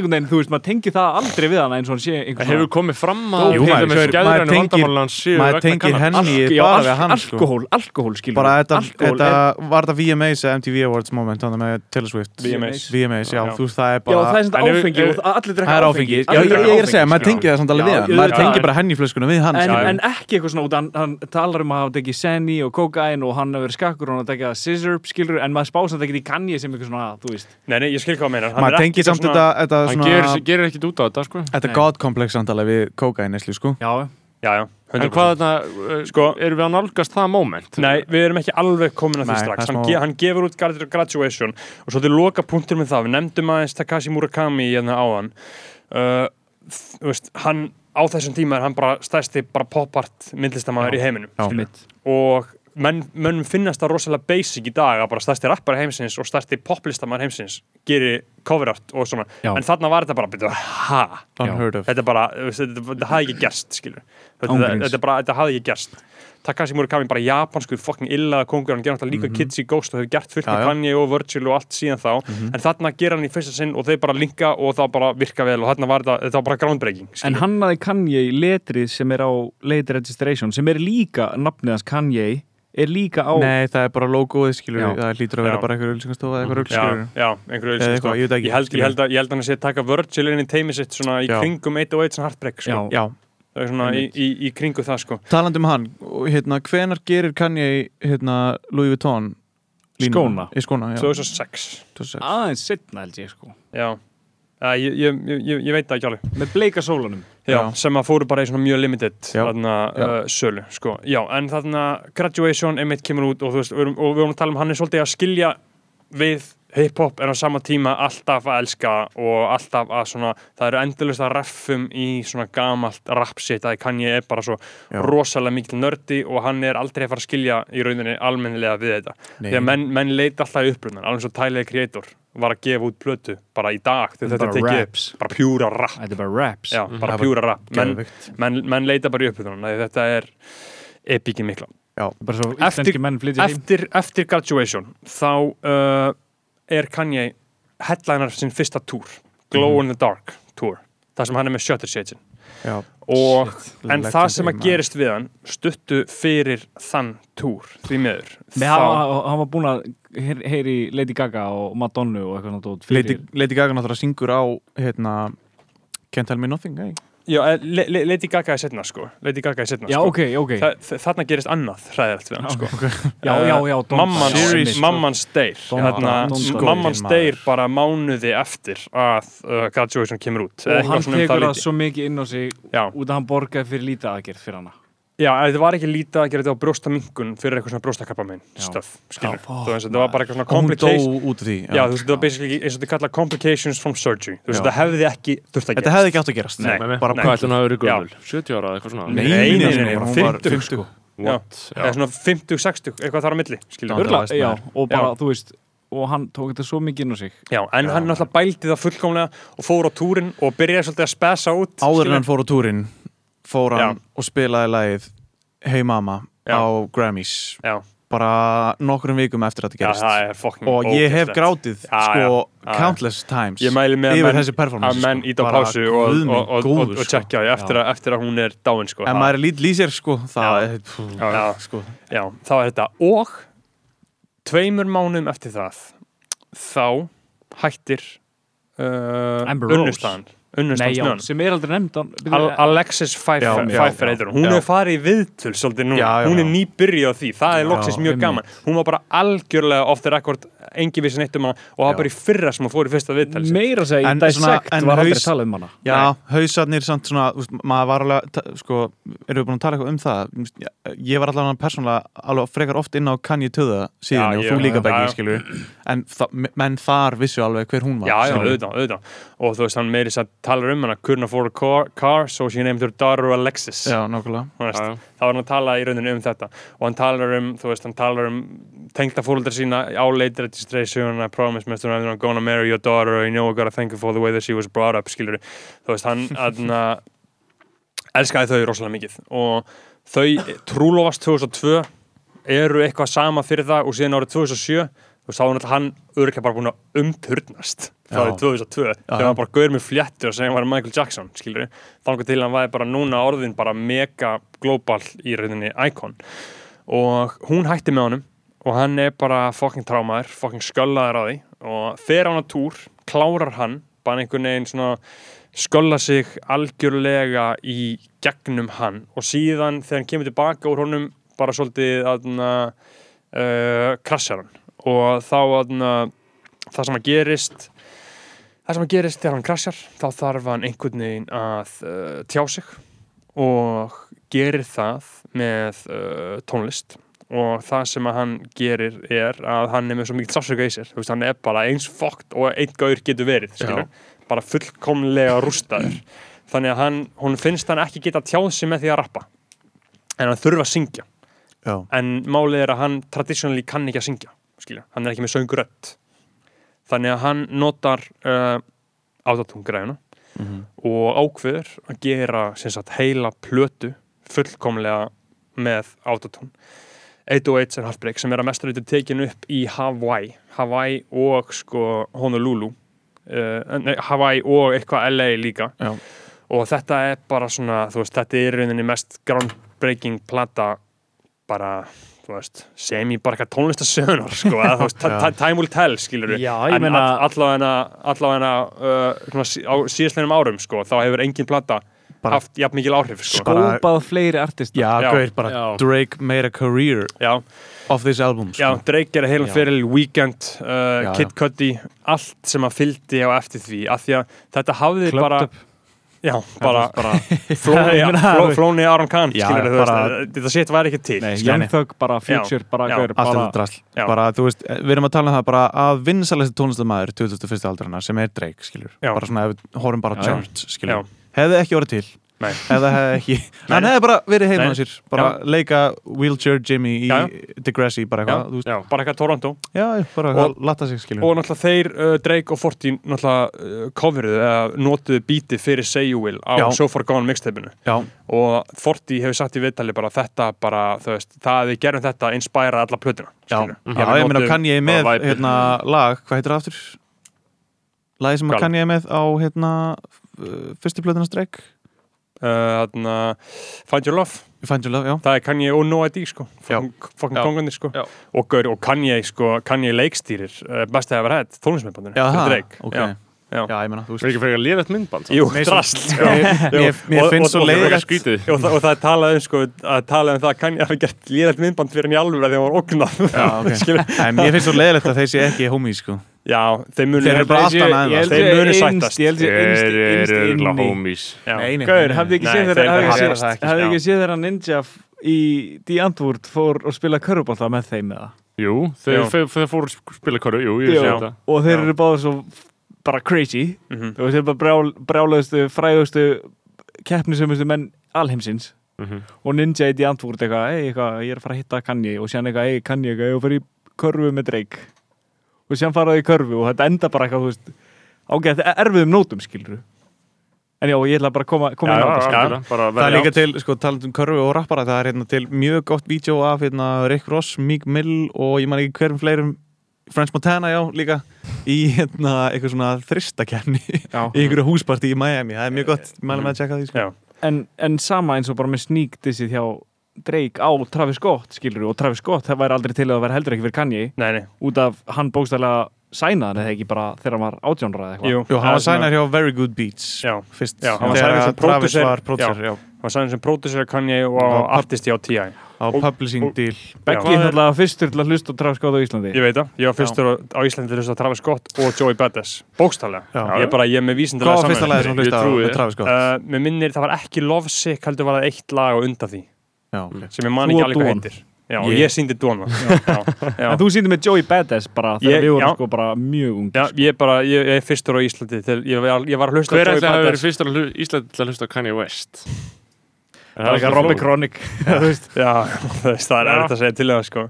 veginn, tengir það aldrei við hann eins og hann sé einhvern Það hefur komið fram að maður, tengir- maður tengir henni já, bara við hann sko. alkohól, alkohól, skilur bara þetta, þetta var þetta VMAs eða MTV Awards moment þannig með Taylor Swift? VMAs. VMAs, já, Já. þú veist, það er Já, bara það er svona áfengi og allir drekka áfengi, já, ég, er að segja, maður sko. tengir það samt alveg Já, við hann. já, maður já, tengir já. bara henni flöskuna við hann En, en ekki eitthvað svona út, hann, hann talar um að hafa tekið Senni og Kokain og hann hefur verið skakkur og hann tekið Scissor, skilur, en maður spása þetta ekki í Kanye sem eitthvað svona, þú veist. Nei, nei, ég skil hvað að meina Hann maður ekki tengir samt þetta, þetta Hann svona gerir, gerir ekkit út á þetta sko. Þetta Nei. god komplex samt alveg við kókain eslu sko. Já, Já, já, En 100%. hvað þetta, Sko- erum við að nálgast það moment? Nei, við erum ekki alveg komin að því strax. er hann, ge hann gefur út Graduation. Og svo til loka punktur með það. Við nefndum aðeins Takashi Murakami hérna áðan. Uh, þú veist, hann á þessum tíma er hann bara stærsti bara pop-art myndlistamæður í heiminum og menn, mönnum finnast það rosalega basic í dag að bara stærsti rappar heimsins og stærsti poplistamæður heimsins gerir cover art og svona. Já. en þarna var þetta bara, of. Þetta bara, þetta hafði ekki gerst skilur, þetta, Ángríns. þetta, bara, þetta hafði ekki gerst Takashi Murakami bara japansku fucking illaða kongur, hann gerir náttúrulega líka Kids í Ghost og hefur gert fullt Já, með já. Kanye og Virgil og allt síðan þá en þarna gera hann í fyrsta sinn og þeir bara linka og það bara virka vel og þarna var þetta, þetta var bara groundbreaking En hann hafði Kanye í letrið sem er á Late Registration sem er líka nafnið hans Kanye er líka á nei, það er bara logoið skilur Já. það lítur að vera Já. bara eitthvað ölsingastofa eða eitthvað rugl Já, skilur já, einhverju Eða auðvitað eitthvað, ég veit ekki, ég, held, ég, að, ég held að hann sé að taka Virgil inn í teimi sitt svona í Já. kringum 808 sem Heartbreak sko. Já. já, í, í, í kringu það sko. talandi um hann og hérna, hvenar gerir Kanye hérna Louis Vuitton línuna? Skóna. í skóna, já 2006 2006. aðeins setna held ég sko Já, ja, ég, ég, ég, ég veit það ekki alveg með bleika sólanum Já, Já. sem að fóru bara í svona mjög limited Já. þarna, Já. uh, sölu sko. Já, en þarna graduation einmitt kemur út og, þú veist, við erum, og við vorum að tala um hann er svolítið að skilja við hip-hop en á sama tíma alltaf að elska og alltaf að svona það eru endurlust að reffum í svona gamalt rapsitt að Kanye er bara svo Já. rosalega mikil nördi og hann er aldrei að fara að skilja í rauninni almennilega við þetta. Nei. því að menn, menn leita alltaf í uppbrunnan alveg svo Tyler the Creator var að gefa út plötu bara í dag þegar þetta Bara er tekið raps. bara pjúra rap. Þetta er bara raps. Já, bara var pjúra rap. Menn, menn, menn leita bara í uppbytunum þetta er epíki mikla bara svo Eftir- íslenski menn flytja heim. eftir, eftir graduation þá uh, er Kanye headliner sinn fyrsta túr Glow Mhm. in the Dark túr það sem hann er með Shutter Shades já, og en Legendary það sem að gerist við hann stuttu fyrir þann túr því miður Nei, þá, hann, hann var búinn að heyr- heyri Lady Gaga og Madonna og eitthvað Lady, Lady Gaga náttúrulega syngur á hérna Can't Tell Me Nothing ei? Já, eh, Le- Le- Lady Gaga er setna sko. Lady Gaga er setna Já, sko. ok, ok. Þa, þa- þarna gerist annað hræðilegt við hann sko. Já, já, já, Die. Don't Die. mammans Maður. deyr. Bara mánuði eftir að uh, graduation kemur út. Og hann um tekur það svo mikið inn á sig já, út að hann borgaði fyrir lítið aðgerð fyrir hana já, þetta var ekki lítið að gera þetta á brjóstamingun fyrir eitthvað svona brjóstakappa minn Já. stöf, skilur Já, þú veist, þetta var bara eitthvað svona og hún dó complication út af því já, þú veist, þetta var basically eins og þetta kalla complications from surgery þú veist, Já. þetta hefði ekki þurft að þetta hefði ekki átt að gerast Nei, Nei, bara. Hvað ætlum að hafa verið Já. gömul? 70 ára eða eitthvað svona? Nei, nei, nei, nei, hún var var 50 sko. Eða svona 50-60, eitthvað þar á milli skilur Já. Já, og bara, Já. þú veist og hann tók þetta svo mikið inn á sig Já, en hann náttúrulega bældi það fullkomlega og fór á túrin og byrjaði svolítið að spesa út áður en hann fór á túrin fór hann Já. og spilaði lagið Hey Mama Já. á Grammys Já, bara nokkrum vikum eftir að þetta Já, gerist það er fucking og ég hef ógeðslegt. grátið Já, sko já, já. countless times Ég mæli með að yfir menn- þessi performance að menn sko. ít á Bara pásu og, guð minn og, og, og, góður, og sko. tjekkja því eftir, að- eftir að hún er dáin sko. Það- maður er lít lýsir sko það Já. er pú, Já. sko Já, þá er þetta og tveimur mánum eftir það þá hættir uh, Amber Rose. unnustan Nei, já, sem er aldrei nefnd á- Al Alexis Pfeiffer, Já, Pfeiffer já. heitir hún, er farið í viðtöl svolítið núna, Já, já, hún er nýbyrjuð á því. Það er loksins mjög einmitt. gaman. Hún var bara algjörlega off the record engin vissin eitt um hana og það var bara í fyrra sem hún fór í fyrsta viðtal sitt. meira að segja, En í Dissect svona- en var aldrei haus- talað um hana. Já, hausarnir samt svona, maður var alveg, sko, erum við búin að tala eitthvað um það? Ég- var allavega persónulega alveg frekar oft inn á Kanye Töða síðan Já, og þú líka já. skilur En þa- menn þar vissu alveg hver hún var Talar um hana couldn't afford a car, car so she named her daughter Alexis. Já, nákvæmlega. Þá er hann að tala í rauninu um þetta. Og hann talar um, þú veist, hann talar um tengda fóruldra sína á late registration I promise Mr. I'm gonna marry your daughter you know I gotta thank you for the way that she was brought up skilur, þú veist, hann aðna, elskaði þau rosalega mikið. Og þau trúlofast 2002 eru eitthvað sama fyrir það og síðan árið 2007 þú var náttúrulega hann örgulega bara búin að umturnast frá því Já. 2002 Já. þegar hann bara gauður með segja hann var Michael Jackson skilur þannig til hann væri bara núna orðin bara mega global í rauninni icon. Og hún hætti með honum og hann er bara fucking trámaður, fucking sköllaður á því. Og fer á hann að túr, klárar hann bara einhvern veginn svona skölla sig algjörlega í gegnum hann. Og síðan þegar hann kemur tilbaka úr honum bara svolítið aðna uh, krassjar hann og þá aðna það sem að gerist það sem að gerist þegar hann krassjar þá þarf hann einhvern veginn að uh, tjá sig og gerir það með uh, tónlist. Og það sem að hann gerir er að hann er með svo mikið sársöka í sér. Veist, hann er bara eins fókt og einn gaur getur verið skilur, bara fullkomlega rústaður. Þannig að hann, hún finnst hann ekki geta tjáð sig með því að rappa en hann þurfa að syngja. Já, en málið er að hann traditionally kann ekki að syngja skilja, hann er ekki með söngurött þannig að hann notar uh, autotungræðuna Mhm. og ákveður að gera sem sagt heila plötu fullkomlega með autotune 808 and Heartbreak sem er að mestur eitthvað tekin upp í Hawaii. Hawaii og sko Honolulu. Uh, nei, Hawaii og eitthvað LA líka. Já, og þetta er bara svona, veist, þetta er rauninni mest groundbreaking plata bara, veist sem í bara eitthvað tónlistasöðunar sko, að, veist, time will tell, skilur ég en meina- all, allavega allavega uh, á síðastlega árum, sko, þá hefur engin plata Bara- haft jafn mikil áhrif, sko skópað fleiri artista já, Já. gauð, bara Já. Drake made a career já, of this album já, sko. Drake er heilan Já. fyrir Weekend, uh, Já, Kid Cudi allt sem að fylgdi á eftir því af því að þetta hafði Clubbed bara Up. Já, bara, bara flóni, Ég meina, fló, flóni Aron Khan Já, skilur bara- veist, þetta shit væri ekki til Nei, skilurðu. Young Thug, bara Future, bara, já, gaur, bara Já. þú veist, við erum að tala um það bara að vinsalegsti tónlistamæður 2001. aldrarna sem er Drake, skilur Já. bara svona, ef við horfum bara á Já, já. Já. hefði ekki orðið til Nei. hefði ekki, Nei. hann hefði bara verið heima á sér bara leika Wheelchair Jimmy í Já, Degrassi, bara já, eitthvað já, bara eitthvað Toronto já, já, bara Og- latta sig, skilur og náttúrulega þeir, uh, Drake og Fortin náttúrulega uh, coveruðu eða notuðu bítið fyrir Say You Will á Já. So Far Gone mixtapeinu já, og Forti hefur sagt í viðtali bara þetta bara, þú veist, það að við gerum þetta inspira alla plötuna já, já, ég meina kann ég með hérna, lag, hvað heitir það aftur? lagi sem kann ég með á hérna, fyrstu plötunars Drake uh, þarna, Find Your Love. Find Your Love, já. Það er Kanye og No ID sko. Já. kongarnir sko. Já. og, gaur, og Kanye sko, Kanye leikstýrir uh, best að hafa hætt, tónlismennbandinu Já, það, Drake. Ok. Já, já. Já, ég meina, þú Það er ekki fyrir að liða eitt myndband? Jú, drast. Mér, finnst svo leiðilegt og, það, og það er talað um sko, að talað um það að Kanye hafi gert líðalt myndband fyrir hann í alveg þegar hann var ógnað. Já, ok. Skilur- Nei, mér finnst svo leiðilegt að þeir sé ekki homie, sko já, þeir munu Þeir eru bara allt annað en Ég það, held Þeir ég munu sættast. ég ég Þeir eru inni homies. Gaur, hafði ekki séð þeir- þeirra þeir hafði ekki séð- þeirra ninja í The Antwoord fór og spila körubólta með þeim eða? Jú, þeir, fóru að spila hverju, jú, ég sé þetta. Og þeir eru báður svo bara crazy. Mhm. þú veist, þeir eru bara brjál, brjálaðustu, frægustu keppnisumustu menn alheimsins. Mhm. og Ninja í The Antwoord eitthvað, ei, eitthvað, ég er að fara að hitta Kanye. Og síðan eitthvað, ei, Kanye, eitthvað, ég er að fara í körfu með Drake og síðan faraði í körfu og þetta enda bara eitthvað, þú veist ágætt erfiðum nótum, skilur En já, ég ætla bara að koma, koma Já, inn á já, bara Það er líka til, sko, talandi um körfu og rappara það er hérna til mjög gott vídeo af hérna Rick Ross, Meek Mill og ég man ekki hverjum fleirum French Montana, já, líka í hérna eitthvað svona þristakefni Já. í einhverju húsparti í Miami það er mjög gott, mælum að tjekka því sko. Já. en, en sama eins og bara með sneak dissið hjá Drake á Travis Scott skilur og Travis Scott það væri aldrei til að vera heldur ekki fyrir Kanye. Nei, nei, út af hann bókstæðlega sænaði eða ekki bara þegar hann var átjónra eða eitthvað. Jú. Jú, hann var sænar hjá Very Good Beats Já. fyrst, Já, hann var signaður sem producer- var producer, já, Hann var sæðin sem producer Kanye og pub- artisti á T.I. á Og- publishing og- deal. Beggi er náttúrulega fyrstur til að hlusta á Travis Scott á Íslandi. Ég veit það, ég var fyrstur á, á Íslandi til að Travis Scott og Joey Badass Bókstallega, Já. ég er bara, ég er með vísindilega Hvað var fyrsta lagi sem hlusta á. Travis Scott? Uh, mér minnir það var ekki Lovesick heldur var það eitt lag á undan því Já, ok. Sem ég man ekki alveg hvað heitir. Já, og Ég- síndi já. En þú sýndi með Joey Badass bara þegar Ég- við vorum já. sko bara mjög ung Já, ég er bara, ég, ég er fyrstur á Íslandi til, ég, var- ég var að hlusta Hver á að hafa verið Badass. fyrstur hlu- Íslandi til að hlusta á Kanye West? Það er eitthvað Robby Kronik. Já, það er erfitt að segja til það sko.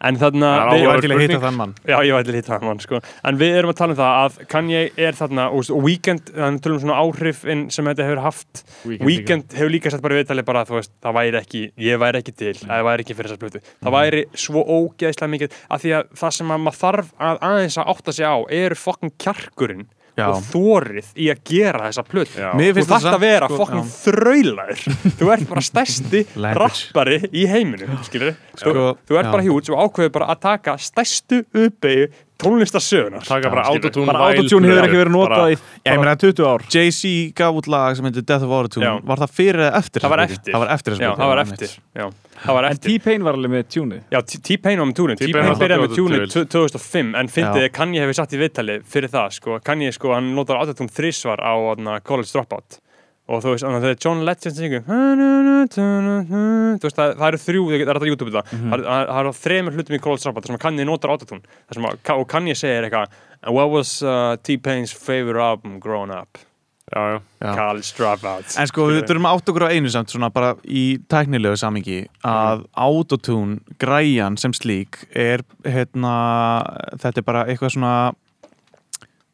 En þarna Já, við, Ég var var til að spurning. þann mann Já, ég væri til að hitta hann mann, sko. En við erum að tala um það að Kanye er þarna og, Weekend, þannig tölum um svona áhrifin sem þetta hefur haft Weekend hefur líka sett bara viðtalið bara, þú veist, það væri ekki, ég væri ekki til, það væri ekki fyrir þessa plötu. Það væri svo ógeðslega mikið, af því að það sem að maður þarf að aðeins að átta sig á eru fokkin kjarkurinn Já. og þórið í að gera þessa. Mér Þú finnst þarft að vera sko, fokkin já. þraulaður. Þú ert bara stærsti rappari í heiminum, Sko, Þú ert já. bara hjút og ákveður bara að taka stærstu uppeyju tónlistarsögunar. Taka bara autotune Bara autotune hefur ekki verið notað í ég meina, 20 ár Jay-Z gaf út lag sem heitir Death of Autotune Já. Var það fyrir eða eftir Það var eftir. Það var eftir þessa Já, plötu, það var eftir. Já, það var En eftir. T-Pain var alveg með tjúnið Já, T-Pain var með túnin. T-Pain byrjaði með til. 2005 en fyndið að Kanye hefur satt í viðtali fyrir það, sko. Kanye, sko, hann notar autotune þrísvar á College Dropout. Og þú veist, þannig að þegar John Legend syngur Þú veist, það, það eru þrjú, það er á YouTube þetta Mhm. það, það, það eru þremur hlutum í College Dropout þar sem Kanye notar autotune þar sem að, og Kanye segir eitthvað And what was uh, T-Pain's favorite album growing up? Já. College Dropout En sko, við þurfum að átt okkur á einu samt svona bara í tæknilegu samingi að autotune, græjan sem slík er hérna þetta er bara eitthvað svona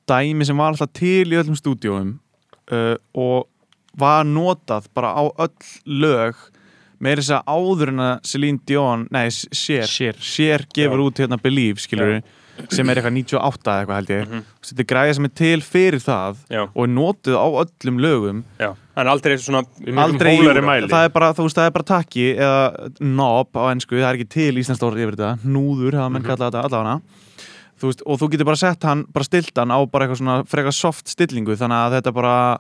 dæmi sem var alltaf til í öllum stúdíóum uh, og var notað bara á öll lög meira þess að áður en að Celine Dion, nei, Cher Cher. Cher gefur Já. út hérna Believe, skilur sem er eitthvað 98 eða eitthvað held ég Mhm. þetta er græja sem er til fyrir það Já, og er notuð á öllum lögum já En aldrei svona Í miklum aldrei, það er bara, er bara takki eða knob á ennsku, það er ekki til íslenskt orð yfir þetta, núður, hafa menn Mhm. kallað þetta allavega og þú getur bara sett hann, bara stilt hann á bara eitthvað svona frekar soft stillingu, þannig að þetta bara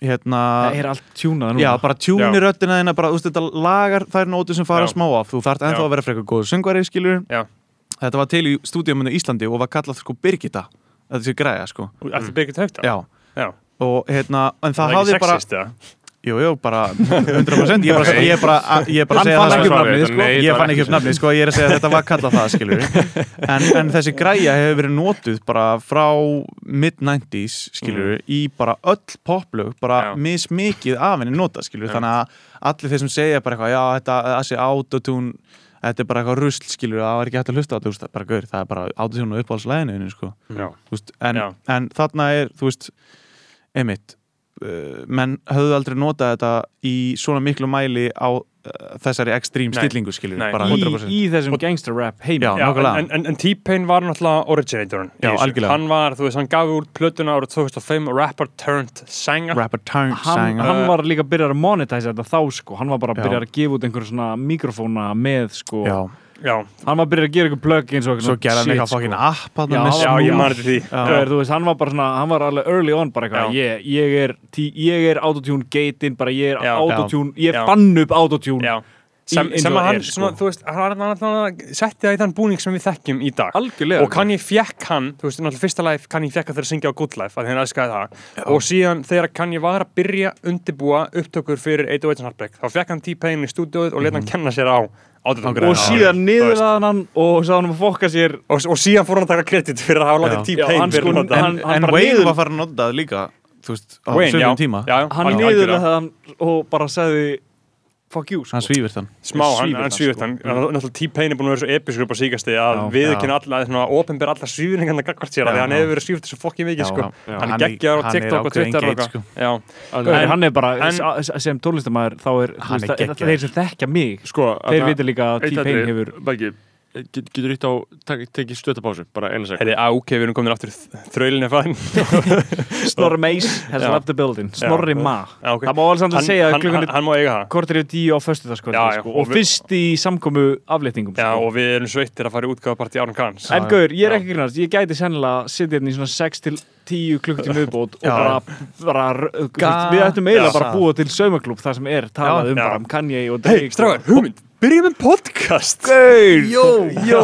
hérna Það er allt tjúnað núna Já, bara tjúni Já. röddina þína, bara, þú veist, þetta lagar þær nótur sem fara Já. smá af, þú þarft ennþá Já. að vera frekar góð söngvari, skilur Já. Þetta var til í stúdíuminu Íslandi og var kallað sko Birgitta, þetta sé græja, sko Eftir Birgit Haugdal Já, Já. og hérna, en það Það hafði bara sexist? Jú, jú, bara 100% Ég er bara, ég er bara, ég er bara að Hann segja fann það ekki upp nafnið, sko. Ég það fann ekki upp nafnið, sko, ég er að segja að þetta var kallað það, skilur en, en þessi græja hefur verið notuð bara frá mid-90s, skilur í bara öll poplög, bara mismikið af henni notað, skilur Já. þannig að allir þeir sem segja bara eitthvað, já, þetta, þessi autotune þetta er bara eitthvað rusl, skilur það var ekki hægt að hlusta á þetta, það bara gaur, það er bara autotune og uppáhaldslæðinu, sko. En, en þarna er, þú veist einmitt uh, menn höfðu aldrei notað þetta í svona miklu mæli á uh, þessari ekstrím stillingu skilur Nei. bara í, 100% í þessum gangster rap heimi. Já. Já, nákvæmlega. en, en, en T-Pain var náttúrulega originatorinn í Já. Hann var, þú veist, hann gaf út plötuna árið 2005 Rapper Turned Sanger. Rapper turn hann, sang hann var líka að byrja að monetize þetta þá sko, hann var bara að byrja að gefa út einhverjum svona mikrofóna með sko, já, hann var að byrja að gera einhver plug eins og svo gerði hann eitthvað fokkin sko. app hann Já, með já, ég til því. Þú veist, hann var bara svona, hann var alveg early on bara eitthvað, ég, ég er ég er autotune gateinn, bara ég er autotune ég fann upp autotune Já. sem, sem að hann, er, sko. svona, þú veist, hann, hann, hann, hann setti það í þann búning sem við þekkjum í dag. Algjörlega. Og Kanye fekk hann, þú veist, náttúrulega fyrsta life Kanye fekk hann þegar að syngja á Good Life, að hann elskaði það. Og síðan þegar Kanye var að byrja undirbúa upptökur fyrir 808 Heartbreak þá fekk hann T-Pain í stúdíóið og let hann kenna sér á. Og Já, síðan niður að hann og sagði hann um að fokka sér. Og, og síðan fór hann að taka kredit fyrir að hafa Já. látið Já, hann fyrir sko- hann- en, en bara Wayne var farin að nota það líka þú veist, á já, sögum tíma. Já, hann algjör- niður að hann og bara sagði fuck you sko. hann svífur þann. Smá, hann, hann hann, svífur sko. hann, hann náttúrulega T-Pain er búin að vera svo episkur upp á síkasti að við ekki alla, svona, ofinber alla svífningarna gagvart sér, af því Já, hann hefur verið svíft þessu fokki mikið, sko. hann Hann er geggjar á hann TikTok og Twitter sko. hann er bara, en- sem tónlistamæður þá er, Hann er þeir sem þekkja mig Sko, þeir vita líka að T-Pain hefur get, getur ítt á tek- tekið stöttapásu, bara einu sek Herri, á, ok, við erum komin aftur þrölin er fæðin Snorri Mace has left the building. Snorri. Ma. Já, ok. það má alveg samt að segja það. kortir yfir tíu á Já, já, sko, og fyrst í samkomu afléttingum Já, sko. og við erum sveittir að fara í útgáfapartí Árun Kans En Gaur, ég er ekki grunast, ég gæti sennilega sittið hérna í svona 6 til 10 klukkutíma viðbót og bara, við ættum eiginlega bara að búa til saumaklúb þar sem er talað um um Kanye og Drake byrjum með podcast. Gaur, jó, jó.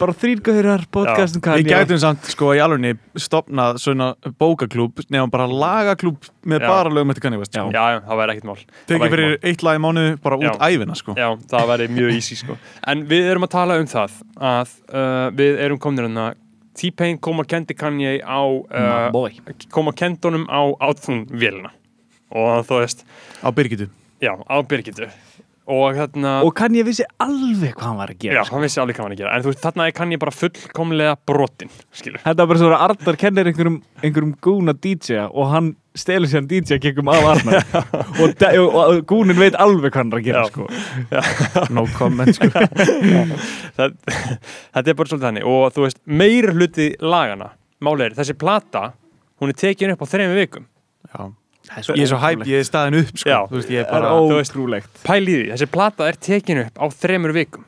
Bara þrýr gaurar podcast um Kanye. Við gætum samt sko í alvegni stopnað svona bókaklúb nefnum bara lagaklúb með Já. bara lögum eftir Kanye West Já. sko. Já, já, það væri ekkert mál. Tekið fyrir eitt lag í mánu bara út Já. æfina sko. Já, það væri mjög easy sko. En við erum að tala um það að uh, við erum komin hérna. T-Pain kom að kendi Kanye á uh, kom að kendi honum á átþungvélina og þú veist, á Birgitu. Já, á Birgitu og hérna Og Kanye vissi alveg hvað hann var að Já, gera sko. hann vissi alveg hvað hann að gera En þú veist, þarna er Kanye bara fullkomlega brotin Skilur Þetta var bara svo að Arnar kennir einhverjum, einhverjum gúna DJ og hann stelur sér hann DJ gegum af Arnar og, og, og gúnin veit alveg hvað hann er að gera Já. sko. no comment sko það, Þetta er bara svolítið þannig Og þú veist, meir hluti lagana Máli er, þessi plata Hún er tekin upp á þrejum vikum Já. Ég er svo hæp, ég er staðin upp sko Já. þú veist, ég er bara ótrúlegt Pæli í því, þessi plata er tekin upp á þremur vikum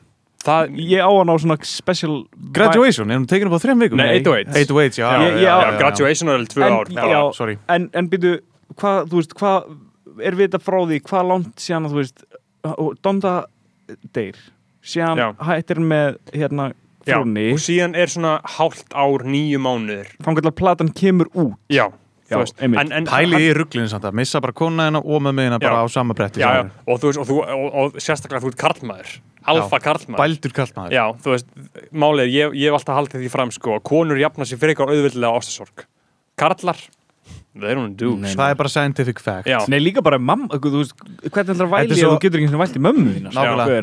Það, Ég á hann á svona special Graduation, er hún tekin upp á þrejum vikum? Nei, 808. 808, já, já, já, Ég- já, já, já, já. graduation er alveg tvö En- ár bara. já. sorry En, en byrju, hvað, þú veist, hvað er vita frá því, hvað langt síðan að þú veist, og Donda deyr, síðan Já. hættir hann með hérna Já, frúnni, og síðan er svona hálft ár, nýju mánuður þannig að platan kemur út Já, Já, þú veist einmitt. en, en, Pælið í rugglinu samt að missa bara kona hennar og með miðina bara á sama bretti já, já, og þú veist, og, þú, og, og sérstaklega þú ert karlmaður alfa karlmaður. Bældur kallmaður Já, þú veist, málið ég, ég hef alltaf haldið því fram sko, að konur jafna sér fyrir eitthvað auðvöldilega ástasorg. Karlar, they don't do. Nei. Það er bara scientific fact. Já, Nei, líka bara mamma, þú veist, hvernig ætlar að væli er svo- þú getur ekki svona vælt í mömmu þína?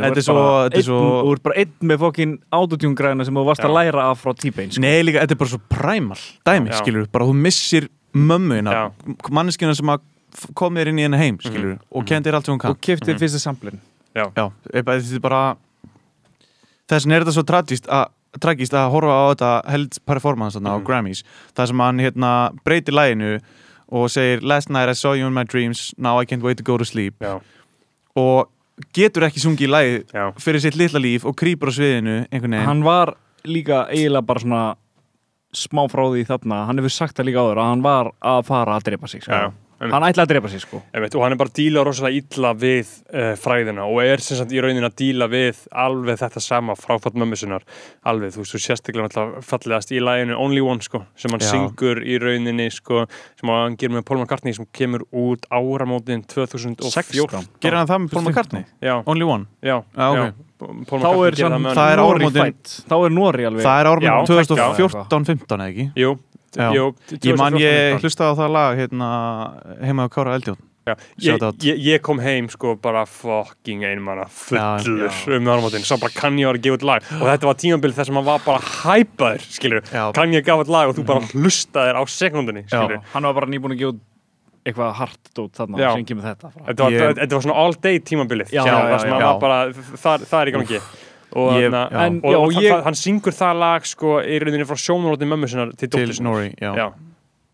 Þetta er svo- er Þú ert bara einn með fokkin autotune-græna sem þú varst að læra af frá T-Pain sko. Nei, líka, þetta er bara svo primal dæmi, skilur bara þú missir mömmuina Já. manneskina sem kom þér inn í henni heim, skilur og kendir allt sem hún kann. Og kiftið fyrsta samplin Já, bara- þetta er bara þess vegna er þetta svo tragist að tragist að horfa á þetta held performance þarna á Mhm. Grammys það sem hann hérna breytir læginu og segir Last night I saw you in my dreams now I can't wait to go to sleep. Já, og getur ekki sungið í lægi já. fyrir sitt litla líf og krýpur á sviðinu einhvern veginn. Hann var líka eiginlega bara svona smá frá því þarna hann hefur sagt það líka áður að hann var að fara að drepa sig sko. Já, einmitt. hann ætlaði að drepa sig sko. Einmitt, og hann er bara að díla rosalega illa við uh, fræðina og er sem sagt í raunin að díla við alveg þetta sama fráfatt mömmu sinnar alveg, þú veist, þú sérstaklega náttúrulega fallegast í læginu Only One, sko, sem hann Já. syngur í rauninni, sko, sem hann gerir með Paul McCartney sem kemur út áramótin 2014 gerir hann það með Paul McCartney? Já, Only One? já, Já, ok. já. Þá er, með það er áramótin- þá er Nori alveg Það er Já, 2014-15 eða ekki? Jú, Já. jú Ég man 2014, ég hlustaði á það lag hérna, heima á Kára Eldjón. Já, ég, ég, ég kom heim sko bara fucking einmanna fullur Já, um áramótin, sá bara Kanye var að gefa út lag? Og þetta var tímabil þess að maður var bara hæpaður, skilur, Já. Kanye gaf út lag? Og þú bara hlustaðir á sekundinni, hann var bara nýbúin að gefa út eitthvað hart dót þarna Já. sem kemur þetta frá. þetta var, Ég- þetta var svona all day tímabilið það er í gangi og, Ég- þarna- já. En- og, já, og ég- hann syngur það lag sko í rauninni frá sjónulóti mömmu sinnar til til dóttur sinnar Nori já. já.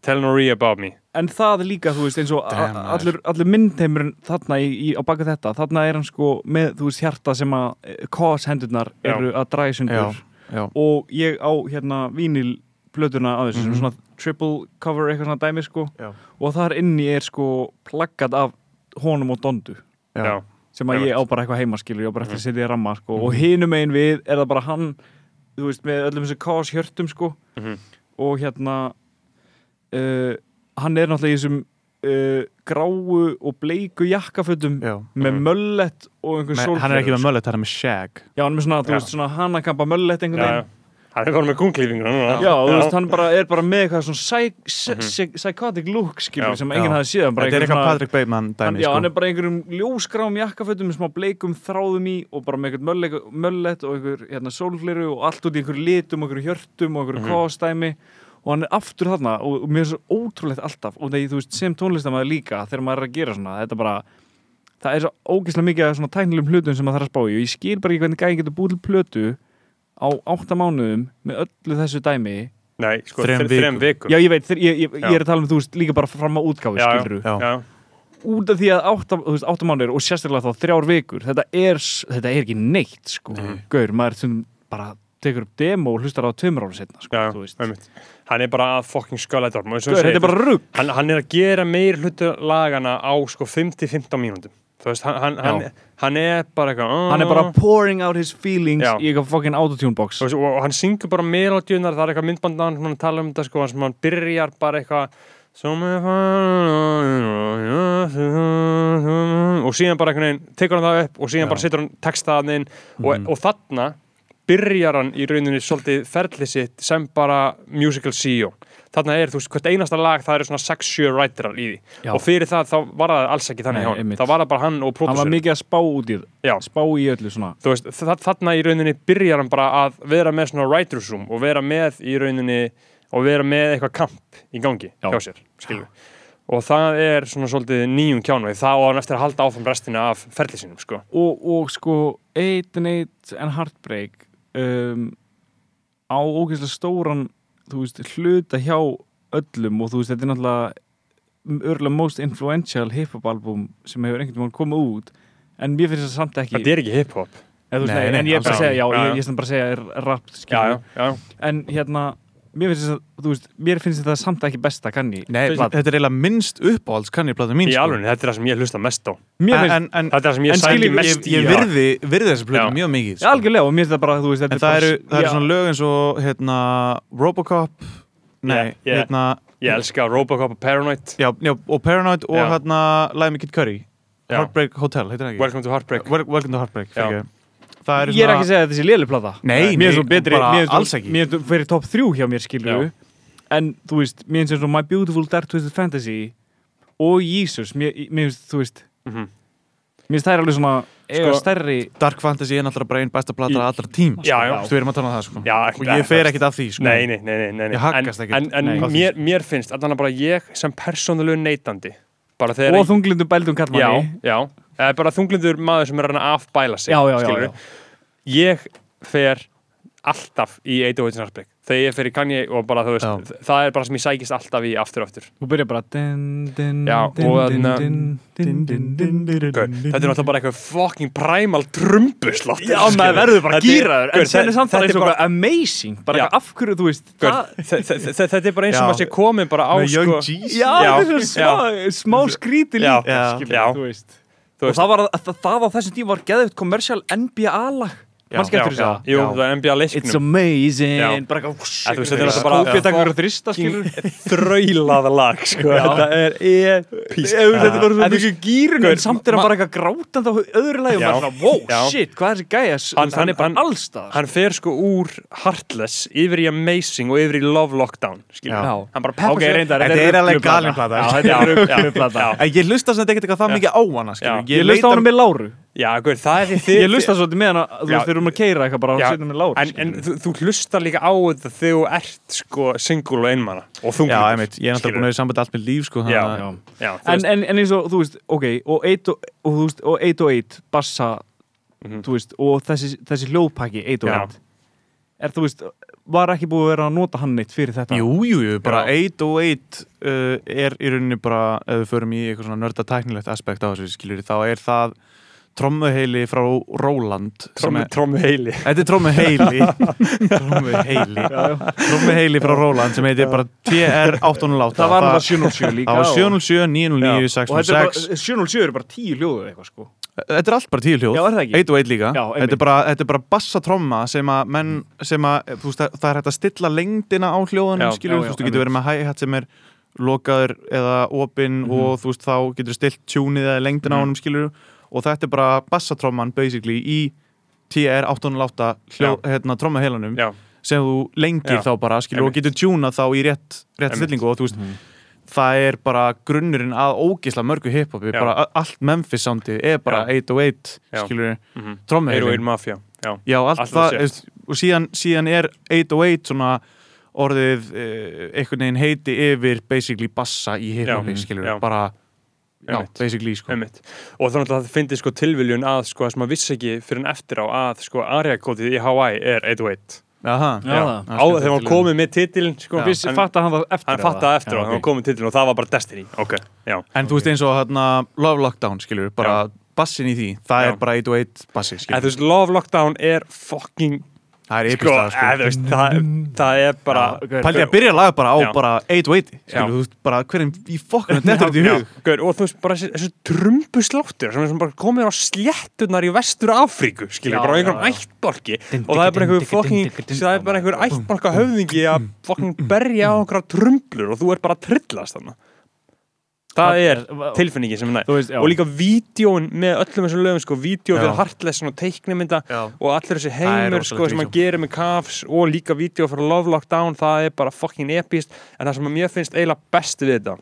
Tell Nori about me en það líka, þú veist, eins og allur, allur myndheimurinn þarna í, í, á baka þetta, þarna er hann sko með, þú veist, hjarta sem að kos hendurnar Já. eru að draga sundur Já, já. og ég á hérna vínil plötuna á þessu, Mhm. sem svona triple cover eitthvað svona dæmi sko Já. og þar inni er sko plaggat af honum og Dondu Já. já, sem að ég á bara eitthvað heima skilur, ég á bara eftir að Mhm. setja í ramma sko og hinum einn við er það bara hann þú veist, með öllum þessu kos hjörtum sko Mhm. og hérna uh, hann er náttúrulega í þessum uh, gráu og bleiku jakkafötum Já. með Mhm. möllett og einhver Me, sólgleraugu, hann er ekki með sko. möllett, hann er með shag Já, hann er með svona, veist, svona hanakampa möllett einhvern veginn já. hann er bara með kunglífinguna núna Já, þú veist, hann bara, er bara með eitthvað svona psy, psy, psychotic look, skilur, Já. sem enginn Já. hafði séð hann bara Þetta er eitthvað Patrick Bateman dæmi Já, sko. hann er bara einhverjum ljósgrám jakkafötum með smá bleikum þráðum í og bara með eitthvað möllet, og einhver hérna, sólfliru og allt út í einhverju litum og einhverju hjörtum og einhverju kostæmi og hann er aftur þarna og, og mér er svo ótrúlegt alltaf og þegar þú veist, sem tónlistamæður líka þegar maður er að gera svona, þetta bara það er svo ógeðslega mikið af svona tæknilegum hlutum sem maður þarf að spá í og ég skil bara ekki hvernig gæði getur búið til plötu á átta mánuðum með öllu þessu dæmi Nei, sko, Þrem þre- þrem vikum. Já, ég veit, þeir, ég, ég, ég er að tala um, þú veist, líka bara fram á útgáfi. Já, út af því að átta, þú veist, átta mánuðir og sérstaklega þá þrjár vikur þetta er, þetta er ekki neitt sko. Gaur, maður sem bara tekur upp demo og hlustar á tveimur ára setna sko, já, þú veist. einmitt. Hann er bara að fucking sköla þetta Gaur, þetta er bara rugg hann, hann er að gera meir hlutu lagana á sko 5-15 mínúndum veist, hann, hann, hann, Já. hann er bara eitthvað "Ah." hann er bara pouring out his feelings Já. í eitthvað fucking autotune box og, og hann syngur bara melodíunar það er eitthvað myndbandan hann tala um þetta sko sem hann byrjar bara eitthvað og síðan bara veginn tekur hann það upp og síðan bara setur hann textaðan inn og, og þarna byrjar hann í rauninni svolítið ferlið sitt sem bara musical CEO þarna er, þú veist, hvert einasta lag það eru svona 6-7 writerar í því. Já. og fyrir það þá var það alls ekki þannig hjá hann það var það bara hann og hann var mikið að spá út í Já. spá í öllu svona. Þú veist, þa- þarna í rauninni byrjar hann bara að vera með svona writer's room og vera með í rauninni og vera með eitthvað kamp í gangi Já. hjá sér, skilur við og það er svona svolítið nýjum kjánveg þá á hann eftir að halda áfram restina af ferli sínum, sko. Og, og sko 8 and 8 and Heartbreak um, á ógeðslega stóran þú veist, hluta hjá öllum og þú veist, þetta er náttúrulega örgulega most influential hip-hop album sem hefur einhvern veginn komið út en mér finnst það samt ekki þetta er ekki hip-hop. Nei, en ég er bara að segja, já. Já, ég, er bara að segja er rap, já, skilur já, já, en hérna, mér finnst það, þú veist mér finnst þetta samt ekki besta kanni Nei, plata. þetta er eiginlega minnst uppáhalds kann ég plata mín í sko. alveg, þetta er það sem ég hlusta mest á en, finnst, en, en, þetta er það sem ég En sæki skilur, mest ég, í ég já. virði, virði þessu plötu Já. mjög mikið já, sko. algjörlega og mér finnst það bara, þú veist þetta En það eru, það eru já. svona lög eins og hérna, Robocop Nei, Yeah, yeah. hérna ég elska Robocop og Paranoid já, já, og Paranoid og Já. hérna Lime Kid Curry Já. Heartbreak Hotel, heitir það ekki? Welcome to Heartbreak Wel- Welcome to Heartbreak Já. fyrirgefðu. Það eru ég er ekki að segja að þetta sé léli plata Nei, mér nei, er svo betri, mér er svo- alls ekki. mér er svo fyrir top 3 hjá mér skilur Já. en þú veist, mér finnst svo My Beautiful Dark Twisted Fantasy og Jesus, mér, finnst, þú veist Mhm. mér finnst það er alveg svona Sko- stærri Dark Fantasy er náttúrulega bara einn besta plata allra tíma Já, já. Þú erum að tala um það sko. Já, og ég fer ekkert af því sko. Nei, nei, nei, nei, nei, nei. Ég haggast en, ekkert. En, en mér, mér finnst allan að bara ég sem persónulegu neytandi og þunglindum bældum Já, kallmanni já, eða bara þunglindur maður sem er að afbæla sig Já, já, já. Ég fer alltaf í 808 Snartbreak þegar ég fer í Kanye og bara þú veist Já. það er bara sem ég sækist alltaf í aftur og aftur. Þú byrjar bara din, din, Já, din, og din, Gaur, Þetta er náttúrulega bara eitthvað fucking primal trumbuslátt Já, maður verður bara gýraður En er þetta og bara, bara amazing. Bara eitthvað af hverju, þú veist Þetta er bara eins og maður sé komin bara á Með Young sko, er smá, skríti líka Og það var, það, það á þessum tíma var geðvitt kommersial NBA-lag Manski Já, eftir þess að Jú, það er NBA It's leiknum. Amazing. Já. Bara Að þú veist, þetta er bara- Kópið takkur að þrista, skilur þraulað lag sko. Þetta er epísk Þetta er bara svo En þú- mikið gýrun En samt er hann bara eitthvað grátandi á öðru lagi Og maður svona, wow, shit, hvað er þessi gæja? Hann- er bara hann- allstað Hann fer sko úr Heartless yfir í Amazing og yfir í Love Lockdown. Hann bara peppar reyndar Þetta er alveg galin plata. Er Ég hlusta sem þetta ekkert eitthvað það mikið á hana. Ég lusta á hana með Láru Já, guður, það er því þið Ég lusta svolítið með hana, þú Já. veist, þeir eru um að keira eitthvað bara að setja með Láru En, en þú, þú hlustar líka á þetta þegar þú ert sko single og einmanna og þungur Já, einmitt, ég er náttúrulega búin að vera í sambandi allt með líf sko, Já, að- Já. Já, þú En, en, en eins og, þú veist, ok, og 8 og, og, þú veist, og 8 og 8, bassa, Mhm. þú veist, og þessi, þessi hljóðpæki 8 og Já. 8, er, þú veist, var ekki búið að vera að nota hann neitt fyrir þetta? Jú, jú, jú, bara Já. 8 og 8 uh, er í rauninni bara ef við förum í eitthvað svona nörda tæknilegt aspekt á þessu skilur þá er það trommuheili frá Róland sem trommu, er- trommu heili Þetta er trommuheili Trommuheili Trommuheili frá Róland sem heitir bara TR808 Það var náttúrulega 707 líka. Það var og- 707, 909, Og þetta er bara, 606 707 eru bara 10 hljóður eitthvað, sko. Þetta er allt bara tíu hljóð. Já, er það ekki? 1 og 1 líka. Já, einmitt. þetta, er bara, þetta er bara bassatromma sem að menn sem að, þú veist, það er hægt að stilla lengdina á hljóðunum, Já, skilur, þú veist, þú getur verið með hi-hat sem er lokaður eða opinn Mhm. og þú veist, þá getur stilt tjúnið eða lengdina á honum, skilur og þetta er bara bassatromman basically í TR808 hljó, hérna, trommaheilanum Já, sem þú lengir Já. þá bara skilur og getur tjúnað þá í rétt, rétt stillingu og þú veist það er bara grunnurinn að ógisla mörgu hiphopi, bara allt Memphis soundið er bara Já. 808 Já. skilur, mm -hmm. Mafia já, Já, allt, Allt það, veist, og síðan, síðan er 808 svona orðið uh, einhvern veginn heiti yfir basically bassa í hiphopi, skilur já. bara, já, basically sko. einmitt. Og þannig að það finnir sko tilviljun að sko það sem maður vissi ekki fyrir en eftir á að sko Ariakótið í Hawaii er 808 Aha, Já, Já. það. á þegar hann komið með titilin sko. Vissi, hann, fatta hann það eftir fattaði eftir á Já, þegar hann komið titilin og það var bara Destiny. Ok, já, En þú veist eins og hérna Love Lockdown, skilur, bara bassin í því, það Já. er bara 808 bassi, en skilur þú veist Love Lockdown er fucking Það er sko, epist það, eða, sko veist, það, það er bara Pældi að byrja að laga bara á Já. bara 808, Já. skilur, þú veist, bara hverjum í fokkunum þetta er þetta í hug? Gaur, og þú veist bara þessi, þessi trumbu sláttur sem er bara komið á sléttunar í vestur Afríku skilur, Já, bara á einhverjum já. ættbólki og það er bara einhver fokking það er bara einhver ættbólka höfðingi að fokking berja á einhverja trumblur og þú er bara trillast þannig það er tilfinningin sem er næ Þú veist, og líka vídjóin með öllum þessum lögum sko, vídjó Já. fyrir Heartless og teiknimynda Já. og allir þessi heimur sko, sem hann gerir með Cavs og líka vídeo fyrir Love Lockdown það er bara fucking epist en það sem að mér finnst eiginlega best við þetta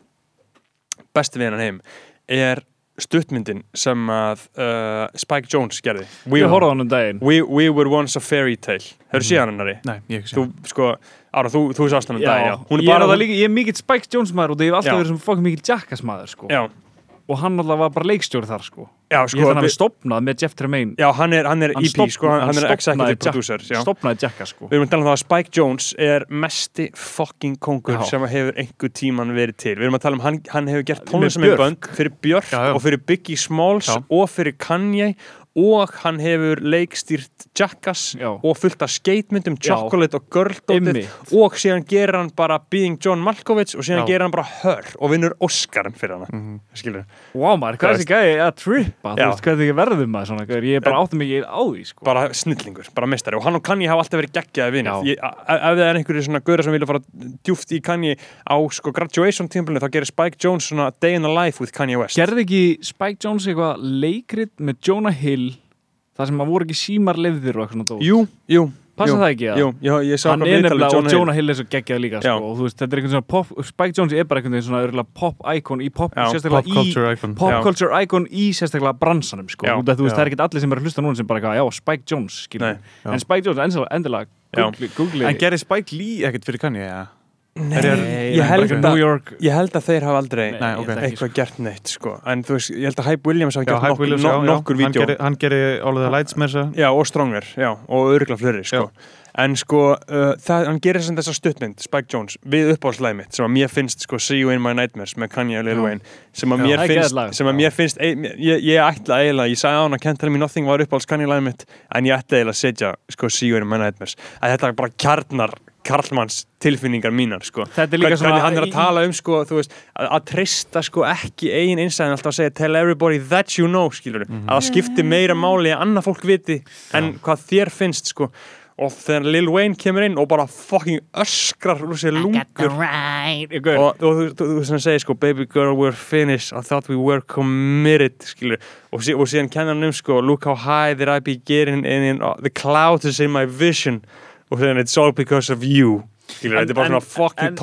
best við hennan heim er stuttmyndin sem að uh, Spike Jones gerði. We, hann um we, we Were Once a Fairy Tale. Hefur mm. síðan hennari? Nei, ég ekki Þú, sko, Ára, þú, þú sást hann um daginn, já Hún ég, er er bara, það líka, ég er mikill Spike Jones maður og það hefur alltaf Já. verið sem fokkin mikill Jackass maður sko. já, og hann alltaf var bara leikstjóri þar sko. já, ég sko held að hann við- hafi stopnað með Jeff Tremaine Já, hann er, hann er EP, stofn- sko, hann, hann er stofnaði executive Jack- producer já. stopnaði Jackass sko. Við erum að tala um það að Spike Jones er mesti fucking kongur Já. sem hefur einhver tíman verið til. Við erum að tala um hann, hann hefur gert Með tónlistamindbönd fyrir Björk Já, já. og fyrir Biggie Smalls Já. og fyrir Kanye og hann hefur leikstýrt Jackass Já. og fullt af skatemyndum, Já. Chocolate og Girl-dótið Einmitt. og síðan gerir hann bara Being John Malkovich og síðan Já. gerir hann bara Her og vinnur Oscarin fyrir hana. Mhm. Skilur. wow maður, hvað er þessi gæði að trippa þú Já. veist hvað þetta verður maður svona, ég er bara áttum ekki á því sko. bara snillingur, bara mestari og hann og Kanye hafa alltaf verið geggjaði Já. A- ef það er einhverju svona gauðra sem vilja fara djúft í Kanye á sko graduation tímpilinu þá gerir Spike Jones svona Day in the Life with Kanye West gerði ekki Spike Jones eitthvað leikrit með Jonah Hill það sem að voru ekki símar lefðir og eitthvað svona dót. Jú, jú Passa jú, það ekki, eða? Jú, já, ég sá hann eitthvað er viðtal við nefnilega, og Jonah Hill. Jonah Hill er svo geggjað líka sko, og þú veist, þetta er einhvern svona pop, Spike Jones er bara einhvern veginn svona örugglega pop-icon í pop, Já, sérstaklega Pop í culture icon pop Já. culture icon í sérstaklega bransanum sko. Já, þú veist, já. það er ekki allir sem er að hlusta núna sem bara eitthvað, já, Spike. Nei, já. en Spike Jones, endilega, googli, googli En gerði Spike Lee ekkert fyrir Kanye, ja? Nei, ég held að ég held að þeir hafa aldrei Nei, Nei, ég ok. held ekki, eitthvað gert neitt sko. en þú veist, ég held að Hype Williams hafa Já, gert nokkur, Williams, no, já, já. nokkur Hann vídeo gerði- Hann gerði All of the Lights með þess Já, og Stronger, já, og örgla fleiri, sko. En sko, uh, það, hann gerir sem þessa stuttmynd, Spike Jones, við uppáhaldslæði mitt, sem að mér finnst, sko, See You In My Nightmares með Kanye og Lil Já. Wayne, sem að Já. mér finnst, sem að mér finnst, ei, ég, ég ætla eiginlega, ég sagði á hann að Can't Tell Me Nothing var uppáhalds Kanye læði mitt, en ég ætla eiginlega að setja, sko, See You In My Nightmares. Að þetta er bara kjarnar Karlmanns tilfinningar mínar, sko. Þetta er líka Hvern- svona hann er að tala um sko, þú veist, að, að treysta sko ekki eigin innsæðin alltaf að segja tell everybody that you know, skilur að það skipti meira máli að annað fólk viti en hvað þér finnst sko. Og þegar Lil Wayne kemur inn og bara fucking öskrar úr sér lungur. right. og, og þú, þú, þú sem segir sko baby girl we're finished, I thought we were committed skilur, og, sí, og síðan kennar hann um sko look how high that I be getting in, in uh, the clouds is in my vision og síðan it's all because of you þetta er bara svona fucking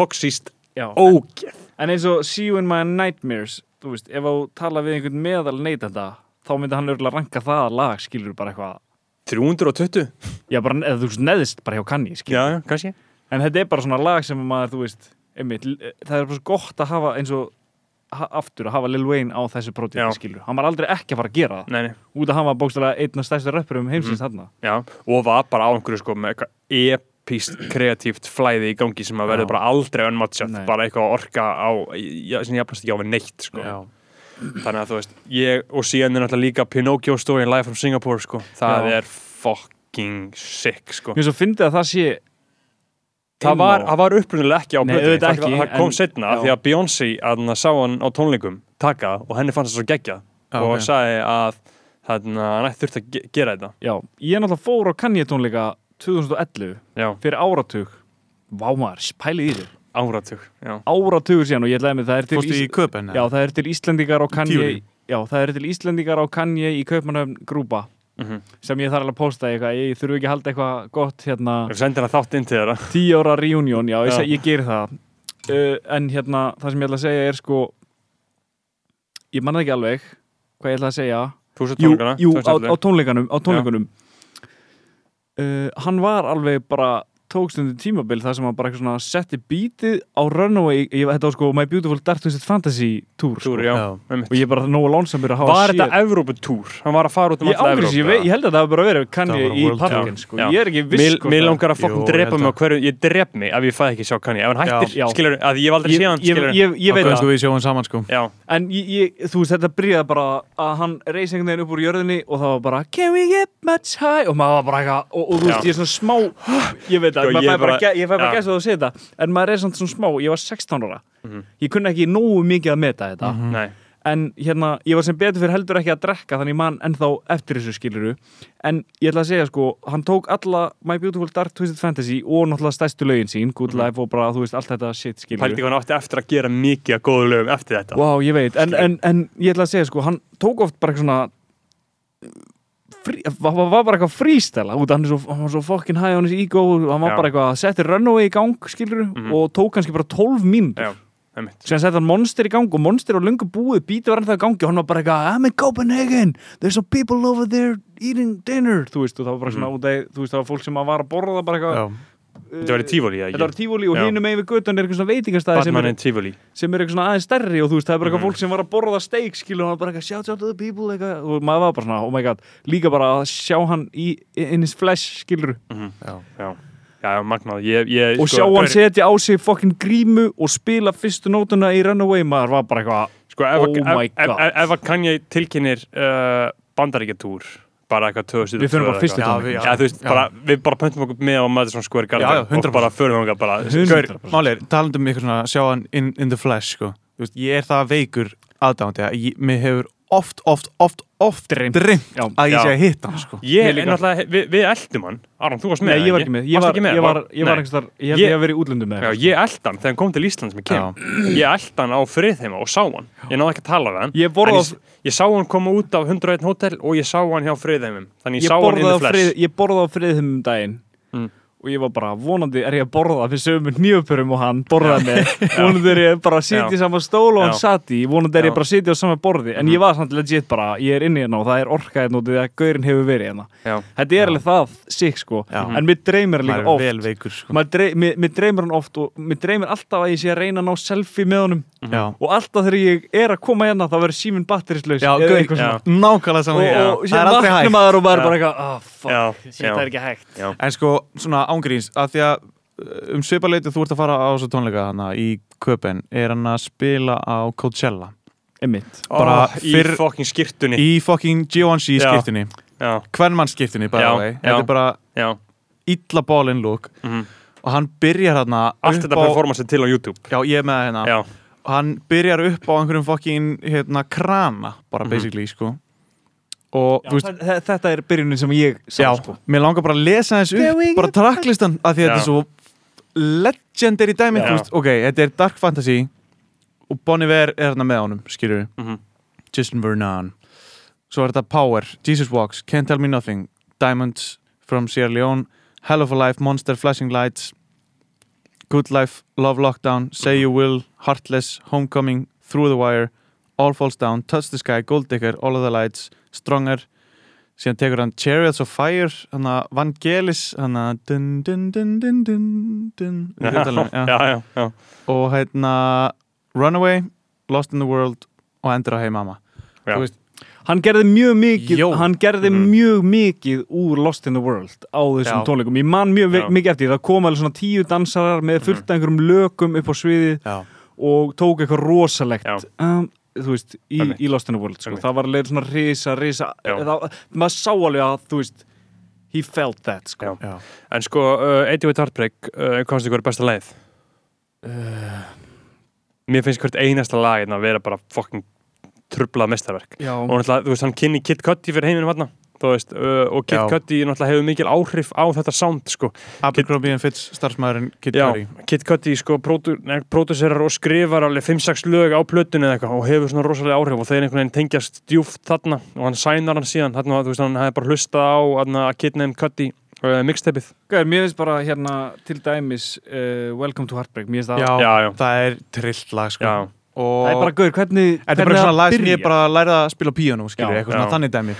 Já. ógeð En eins og See You In My Nightmares þú veist, ef þú tala við einhvern meðal neytenda þá myndi hann örgulega ranka það lag skilur bara eitthvað 320? Já, bara, eða þú veist, neðist bara hjá Kanye skilur. Já, já, kannski En þetta er bara svona lag sem maður, þú veist einmitt, það er bara svo gott að hafa eins og aftur að hafa Lil Wayne á þessu projekti skilur. Hann var aldrei ekki að fara að gera það Nei, nei, út að hann var bókstæðlega einn af stærstu röppurum heimsins Mhm. þarna. Og var bara á einhverju sko með epíst kreatíft flæði í gangi sem að verður bara aldrei Nei. bara eitthvað að orka á sem jafnast ekki á við neitt sko. Þannig að þú veist, ég og síðan er náttúrulega líka Pinocchio story live from Singapore sko Það Já. er fucking sick sko Mér svo fyndið að það sé Það var, var upprunulega ekki á auðvitað það, ekki, það kom en- setna já. því að Beyoncé að hann sá hann á tónleikum taka og henni fannst það svo geggjað. Já, og ok. sagði að þarna, hann ætti þurft að ge gera þetta. Já, ég náttúrulega fór á Kanye tónleika 2011 Já, fyrir áratug. Vá maður, pælið í þér. Áratug Já, Áratugur síðan og ég ætlaði með það er til Fórstu í köpen? Já, það er til Íslendingar á Kanye Tívolí? Já, það er til Íslendingar á Kanye í Kaupmannöfn grúpa Mhm. sem ég þarf alveg að posta eitthvað ég þurfu ekki að halda eitthvað gott hérna Þú sendir hann þátt inn til þeirra tíu ára reunion, já, ég, Já. seg, ég geri það uh, en hérna, það sem ég ætla að segja er sko ég manna ekki alveg hvað ég ætla að segja jú, jú á, á tónleikanum, á tónleikunum. Uh, hann var alveg bara tókstundu tímabil þar sem hann bara eitthvað svona setti bítið á Runaway ég, þetta var sko My Beautiful Dark Twisted Fantasy tour, sko. Túr, einmitt. og ég bara nógu lónsamur að hafa Var þetta Evróputúr? Hann var að fara út um alla ángriðs, ég, ég held að það hafi bara verið var í parkin sko. Ég er ekki viss Mér að- langar að fokkum drepa mig á að- hverju, ég drep mig ef ég fæði ekki sjá Kanye, ef hann hættir, Já. skilur, að ég hef aldrei ég, séð hann, ég, skilur ég, ég veit Ákveðum það sko við sjóum saman sko. Já, En ég, ég, þú veist, þetta byrjaði bara að hann reys einhvern veginn upp úr jörðinni og það var bara Can we get much high? og maður var bara eitthvað og, og þú veist, ég er svona smá ég veit Sko, maður ég fær bara, bara- bara, ég fæ bara Já. gæst að þú segja þetta en maður er svona smá, ég var 16 ára. Mhm. ég kunni ekki nógu mikið að meta þetta. Nei. En hérna, ég var sem betur fyrir heldur ekki að drekka þannig mann ennþá eftir þessu skiluru en ég ætla að segja sko hann tók alla My Beautiful Dark Twisted Fantasy og náttúrulega stærstu lögin sín Good Life og bara, þú veist, allt þetta shit skiluru hvað hann átti eftir að gera mikið að góðu lögum eftir þetta. Vá, ég veit, en, en, en ég ætla að segja sko, hann tók oft bara eitthvað svona frí, var, var bara eitthvað frístæla út af hann, er svo, hann var svo fucking high on his ego hann var Já. bara eitthvað, setti runaway í gang skilur, Mhm. og tók kannski bara 12 mínútur sem setti hann monster í gang og monster var lungu búið bítið var ennþá í gangi og hann var bara eitthvað I'm in Copenhagen, there's some people over there eating dinner, þú veist, og það var bara svona Mhm. út af, þú veist, það var fólk sem var að borða bara eitthvað Þetta var í Tífóli, eða Þetta var ekki? tífóli og Já. hinum megin við götun er eitthvað svona veitingastæði sem er sem er eitthvað svona aðeins stærri og þú veist, það er bara eitthvað Mhm. fólk sem var að borða steik skilur og hann bara eitthvað shout out to the people eitthvað og maður var bara svona, oh my god, líka bara að sjá hann í, in his flesh skilur Mhm. já Já, já, já, magnað Ég, ég, og sko, sjá hann setja á sig fucking grímu og spila fyrstu nótuna í Runaway maður var bara eitthvað, Sko, Oh my God. ef, að Kanye tilkynir uh, bandaríkjatúr bara eitthvað 2000 Við förum bara fyrstu Já, tónleika. við- bara, við bara pöntum okkur með á Madison Square Garden Já, já, og 100%. bara förum okkur bara. Gaur, máli er, talandi um eitthvað svona sjá hann in, in the flesh sko. Veist, ég er það veikur aðdándi að ég, mér hefur oft, oft, oft, oft Dreymt. Já. að ég Já. sé að hitta hann sko. Ég Ég líka. náttúrulega, við, við eldum hann. Aron, þú varst með nei, ég var ekki? með. Ég var, með? ég var, ég var þar, ég held Ég- ég að vera í útlöndum með Já, ég eldi hann þegar hann kom til Íslands með Kim. Ég eldi hann á friðheima og sá hann. Ég náði ekki að tala við hann. Ég En borða ég, ég sá hann koma út af 101 hótel og ég sá hann hjá friðheimum. Þannig ég, ég sá hann in borða the flesh frið, ég borða á friðum um daginn. Mm. Og ég var bara, vonandi er ég að borða fyrir sömu nýjöpurum og hann borðaði með. Vonandi er ég bara að sitja í sama stól og hann í, vonandi er ég bara að sitja á sama borði. En Mhm. ég var samt legit bara, ég er inni hérna og það er orka hérna og því að gaurin hefur verið hérna. Þetta er alveg það sig sko. Já. en mér dreymir líka oft vel veikur sko. Maður drey, mér, mér dreymir hann oft og mér dreymir alltaf að ég sé að reyna að ná selfie með honum. Já, og alltaf þegar ég er að koma hérna þá verður síminn batterislaus nákvæmlega og, saman og maður og bara ángríns, að því að uh, um svipaleiti þú ert að fara á þessu tónleika hana í Köpen, er hann að spila á Coachella? Bara Ó, Í fokking skirtunni í fucking Givenchy Já. skiptinni Já, hvernmann skiptinni, by Já, the way já. þetta er bara já. illa ballin look. Mhm. og hann byrjar hérna Allt upp þetta á, performance er til á YouTube. Já, ég er með það hérna. Já, og hann byrjar upp á einhverjum fucking hérna krana, bara Mhm. basically sko og Já, veist, þe- þetta er byrjunin sem ég sá já, sko. mér langar bara að lesa þess upp bara tracklistan, af því að þetta er svo legendary dæmi, ok, þetta er Dark Fantasy og Bon Iver er hérna með honum, skilur mhm. Justin Vernon. Svo er þetta Power, Jesus Walks, Can't Tell Me Nothing Diamonds from Sierra Leone Hell of a Life, Monster, Flashing Lights Good Life, Love Lockdown Say You Will, Heartless, Homecoming Through the Wire, All Falls Down Touch the Sky, Gold Digger, All of the Lights Stronger síðan tekur hann Chariots of Fire hann að Vangelis hann að dun dun dun dun dun dun já, já, já. og hérna Runaway, Lost in the World og endur á Hey Mama veist, hann gerði mjög mikið Jó. hann gerði Mhm. mjög mikið úr Lost in the World á þessum Já. tónleikum ég man mjög Já. mikið eftir því, það kom alveg svona tíu dansarar með fullt af einhverjum lökum upp á sviðið já, og tók eitthvað rosalegt Já. um, þú veist, í, í Lost in the World sko. Það var leið svona risa, risa það, maður sá alveg að þú veist he felt that sko. Já. já. En sko, uh, 88 Heartbreak uh, komst ykkur besta leið Mér finnst hvert einasta lag hérna að vera bara fucking trublað mestarverk og náttúrulega, þú veist, hann kynni Kid Cudi fyrir heiminum þú veist, uh, og Kid. Cudi náttúrulega hefur mikil áhrif á þetta sound sko. Abercrombie and Fitz starfsmæðurinn Kid Cudi Kid Cudi sko pródúserar og skrifar alveg 5-6 lög á plötunni eða eitthvað og hefur svona rosalega áhrif og þeir einhvern veginn tengjast djúft þarna og hann sænar hann síðan þarna, þú veist, hann hefði bara hlustað á þarna, Kid Named Cudi uh, mixtapeið Gauður, mér finnst bara hérna til dæmis uh, Welcome to Heartbreak Mér finnst það Já, Já, já. það er trillt lag sko Það er bara gaur, hvernig Þetta er bara svona lag sem ég bara lærið að spila á píjónum, skiljið, eitthvað svona þannig dæmi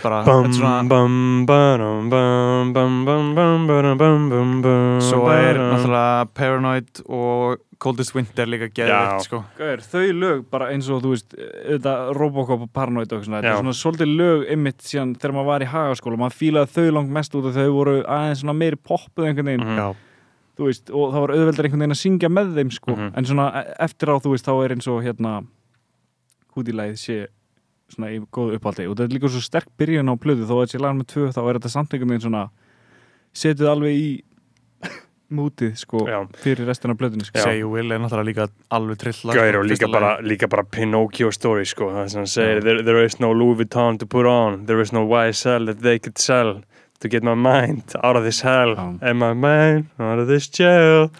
Svo er náttúrulega Paranoid og Coldest Winter líka geðvitt, sko Gaur, þau lög bara eins og, þú veist, þetta Robocop og Paranoid og svona, þetta er svona svolítið lög ymmit síðan þegar maður var í hagaskóla, maður fílaði þau langt mest út og þau voru aðeins svona meiri poppuð einhvern veginn Já þú veist, og það var auðveldar einhvern veginn að syngja með þeim sko, Mhm. en svona e- eftir á þú veist, þá er eins og hérna húdilæð sé svona í góðu uppáldi og þetta er líka svo sterk byrjun á plöðu þó að þetta sé lagan með tvö þá er þetta samt einhvern veginn svona setið alveg í mútið sko Já. fyrir restina af plöðunni sko. Say You Will er náttúrulega líka alveg trillt lag Gæri sko, og líka bara, líka bara Pinocchio story sko, það sem hann segir there, there is no Louis Vuitton to put on. There is no YSL that they could sell to get my mind out of this hell. Já. and my mind out of this jail.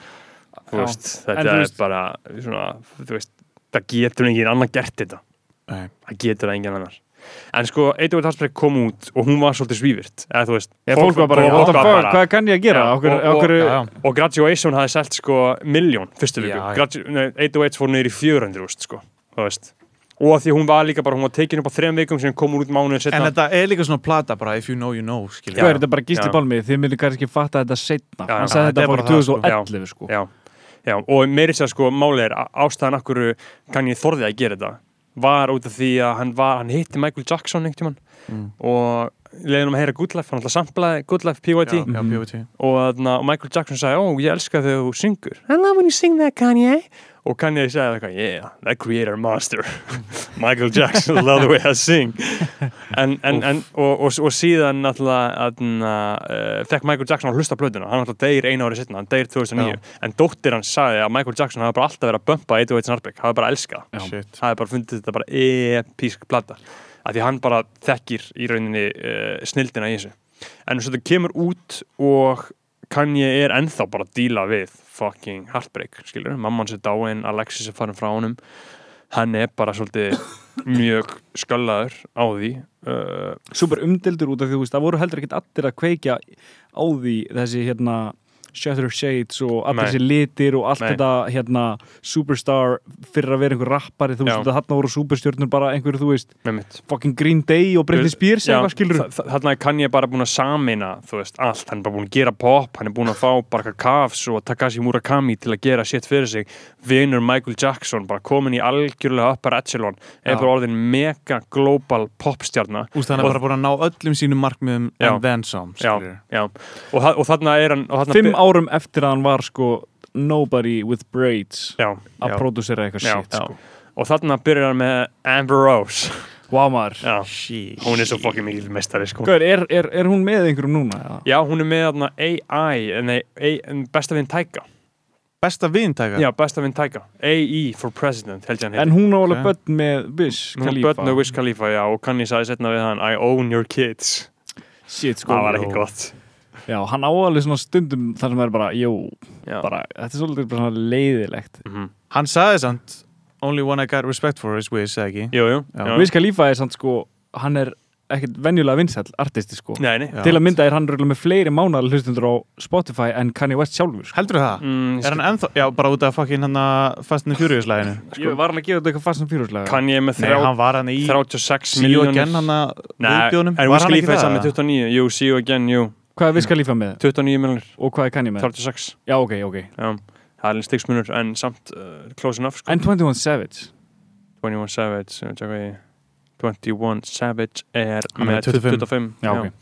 Veist, þetta er bara svona, þú veist, það getur engin annar gert þetta, Nei. það getur engin annar. En sko, Eidur Harsberg kom út og hún var svolítið svívirt, eða þú veist Já, fólk var bara, fólk var bara- hvað kann ég að gera? Já, okkur, og- og- okkur, já. og Graduation hafði selt sko miljón fyrstu viku, 808 fór í 400 úst sko, þú veist og því hún var líka bara, hún var tekin upp á þrejum vikum sem kom úr út mánuðin En setna þetta er líka svona plata bara If You Know You Know, Hvað er þetta bara gísli Já. bálmi? Þið myndi kannski fatta þetta setna Já, Hann sagði þetta bara það, sko. 2011 sko. Já, já, og meiri sér sko máli er að ástæðan akkur kann ég þorði að gera þetta var út af því að hann, var, hann hitti Michael Jackson einhvern tímann. Mm. og leiðin um að heyra Good Life, hann alltaf samplaði Good Life PYT Já, já, og, og Michael Jackson sagði, ó, ég elska þegar þú syngur. I love when you sing that Kanye og Kanye sagði eitthvað, yeah, that creator master Michael Jackson, love the way I sing. En, en, en og, og, og síðan náttúrulega uh, fekk Michael Jackson að hlusta á plötuna. Hann náttúrulega deyr eina ári setna, hann deyr 2009 en dóttir hans sagði að Michael Jackson hafi bara alltaf verið að bumpa 101 Snarbeck, hafi bara elskað Já. Hafi bara fundið þetta bara episk plata. Af því hann bara þekkir í rauninni uh, snildina í þessu. En svo þetta kemur út og Kanye er ennþá bara að díla við fucking heartbreak, skilur mamman sér dáin, Alexis er farin frá honum. Hann er bara svolítið mjög sköllaður á því uh, Super umdildur út af því þú veist Það voru heldur ekkert allir að kveikja á því Þessi hérna Shutter Shades og allir þessi litir og allt Nei. þetta hérna superstar fyrir að vera einhver rappari þú veist þarna voru superstjörnur bara einhver þú veist með mitt fucking Green Day og Britney Spears Já, eitthvað skilur þa- þa- þarna er Kanye bara búin að samina þú veist, allt, hann er bara búin að gera pop hann er búin að fá bara Kavs og Takashi Murakami til að gera shit fyrir sig. Vinur Michael Jackson, bara komin í algjörlega upper echelon, bara orðin mega global popstjarna. Úst, hann er bara búin að ná öllum sínum markmiðum Já. and then some, já, skilur já, og, og þarna er hann og þarna Fimm be- árum eftir að hann var sko Nobody with braids já, að Já. pródúsera eitthvað Já. shit sko. og þarna byrjar hann með Amber Rose Wow maður já, hún er svo fucking mikil mestari sko. Gauður, er, er, er hún með einhverjum núna? eða? já, hún er með þarna AI, nei, en besta vinn Tæka Besta viðintæka já, besta vinn Tæka, AI for President held ég hann En hún á alveg börn með Wish Hún Khalifa börn með Wiz Khalifa, já, og kann ég sagði setna við hann I own your kids Shit sko það var ekki já. gott Já, hann á alveg svona stundum þar sem er bara, jú, bara, þetta er svolítið bara svona leiðilegt Mhm. Hann sagði samt Only one I got respect for is Wiz, ekki? jú, jú. Wiz Khalifa er samt sko, hann er ekkert venjulega vinsæll artisti sko nei, nei. Til að mynda er hann röglega með fleiri mánaðar hlustundur á Spotify en Kanye West sjálfur sko. Heldur það? Mm, Er hann ennþá, já, bara út af fucking hann að Fast and the Furious læginu Ég var hann að gefa þetta eitthvað fast sem fyrirslega kann ég með Nei, þrjá, hann var hann í 36 See you again hann miljónir að Nei, Var Wiz Khalifa er það? saman með 29 jú, see you again, jú, Hvað er Wiz Khalifa með? 29 miljónir Og hvað er Kanye með? 36, Já, ok, ok já það er alveg stigsmunur en samt uh, close enough sko. En 21 Savage 21 Savage uh, tjekka ég. 21 Savage er með 25. 25 Já, ok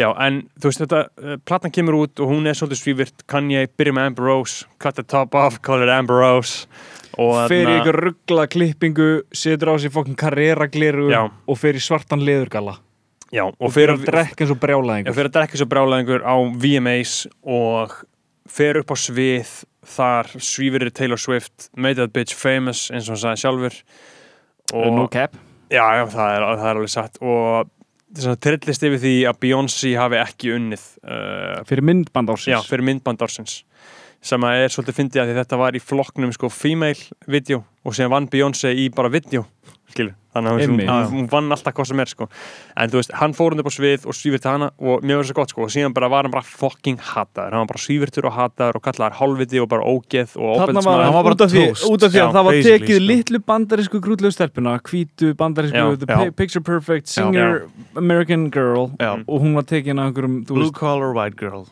Já, en þú veist þetta, uh, platan kemur út og hún er svolítið svívirt, Kanye byrja með Amber Rose, cut the top off, call it Amber Rose þarna- eitthvað ruggla klippingu Setur á sig fokkin karriera gliru Já. Og í svartan leðurgalla Já, og Og fyrir að drekka eins og Já, brjálaðingur fyrir að drekka svo brálaðingur á VMAs og fer upp á svið þar svífirir Taylor Swift made that bitch famous eins og hann sagði sjálfur. Og No cap? Já, já, það er, það er alveg satt. Og trillist yfir því að Beyoncé hafi ekki unnið uh, fyrir myndband ársins. Já, fyrir myndband ársins. Sem að er svolítið fyndið að þetta var í flokknum sko female video og síðan vann Beyoncé í bara video skilur, þannig að hún, hún, vann alltaf hvað sem er sko. En þú veist, hann fór hann upp á svið og svífir til hana og mér var svo gott sko. Og síðan bara var hann bara fucking hataður, hann var bara svífirtur og hataður og kallaður hálfviti og bara ógeð og óbeldismæður Hann var bara út af því, út af því Já, að það var tekið sko. litlu bandarísku grútlegu stelpuna, hvítu bandarísku Já, the já. pi- picture perfect singer American girl Já. og hún var tekin af einhverjum þú Blue veist, collar white girl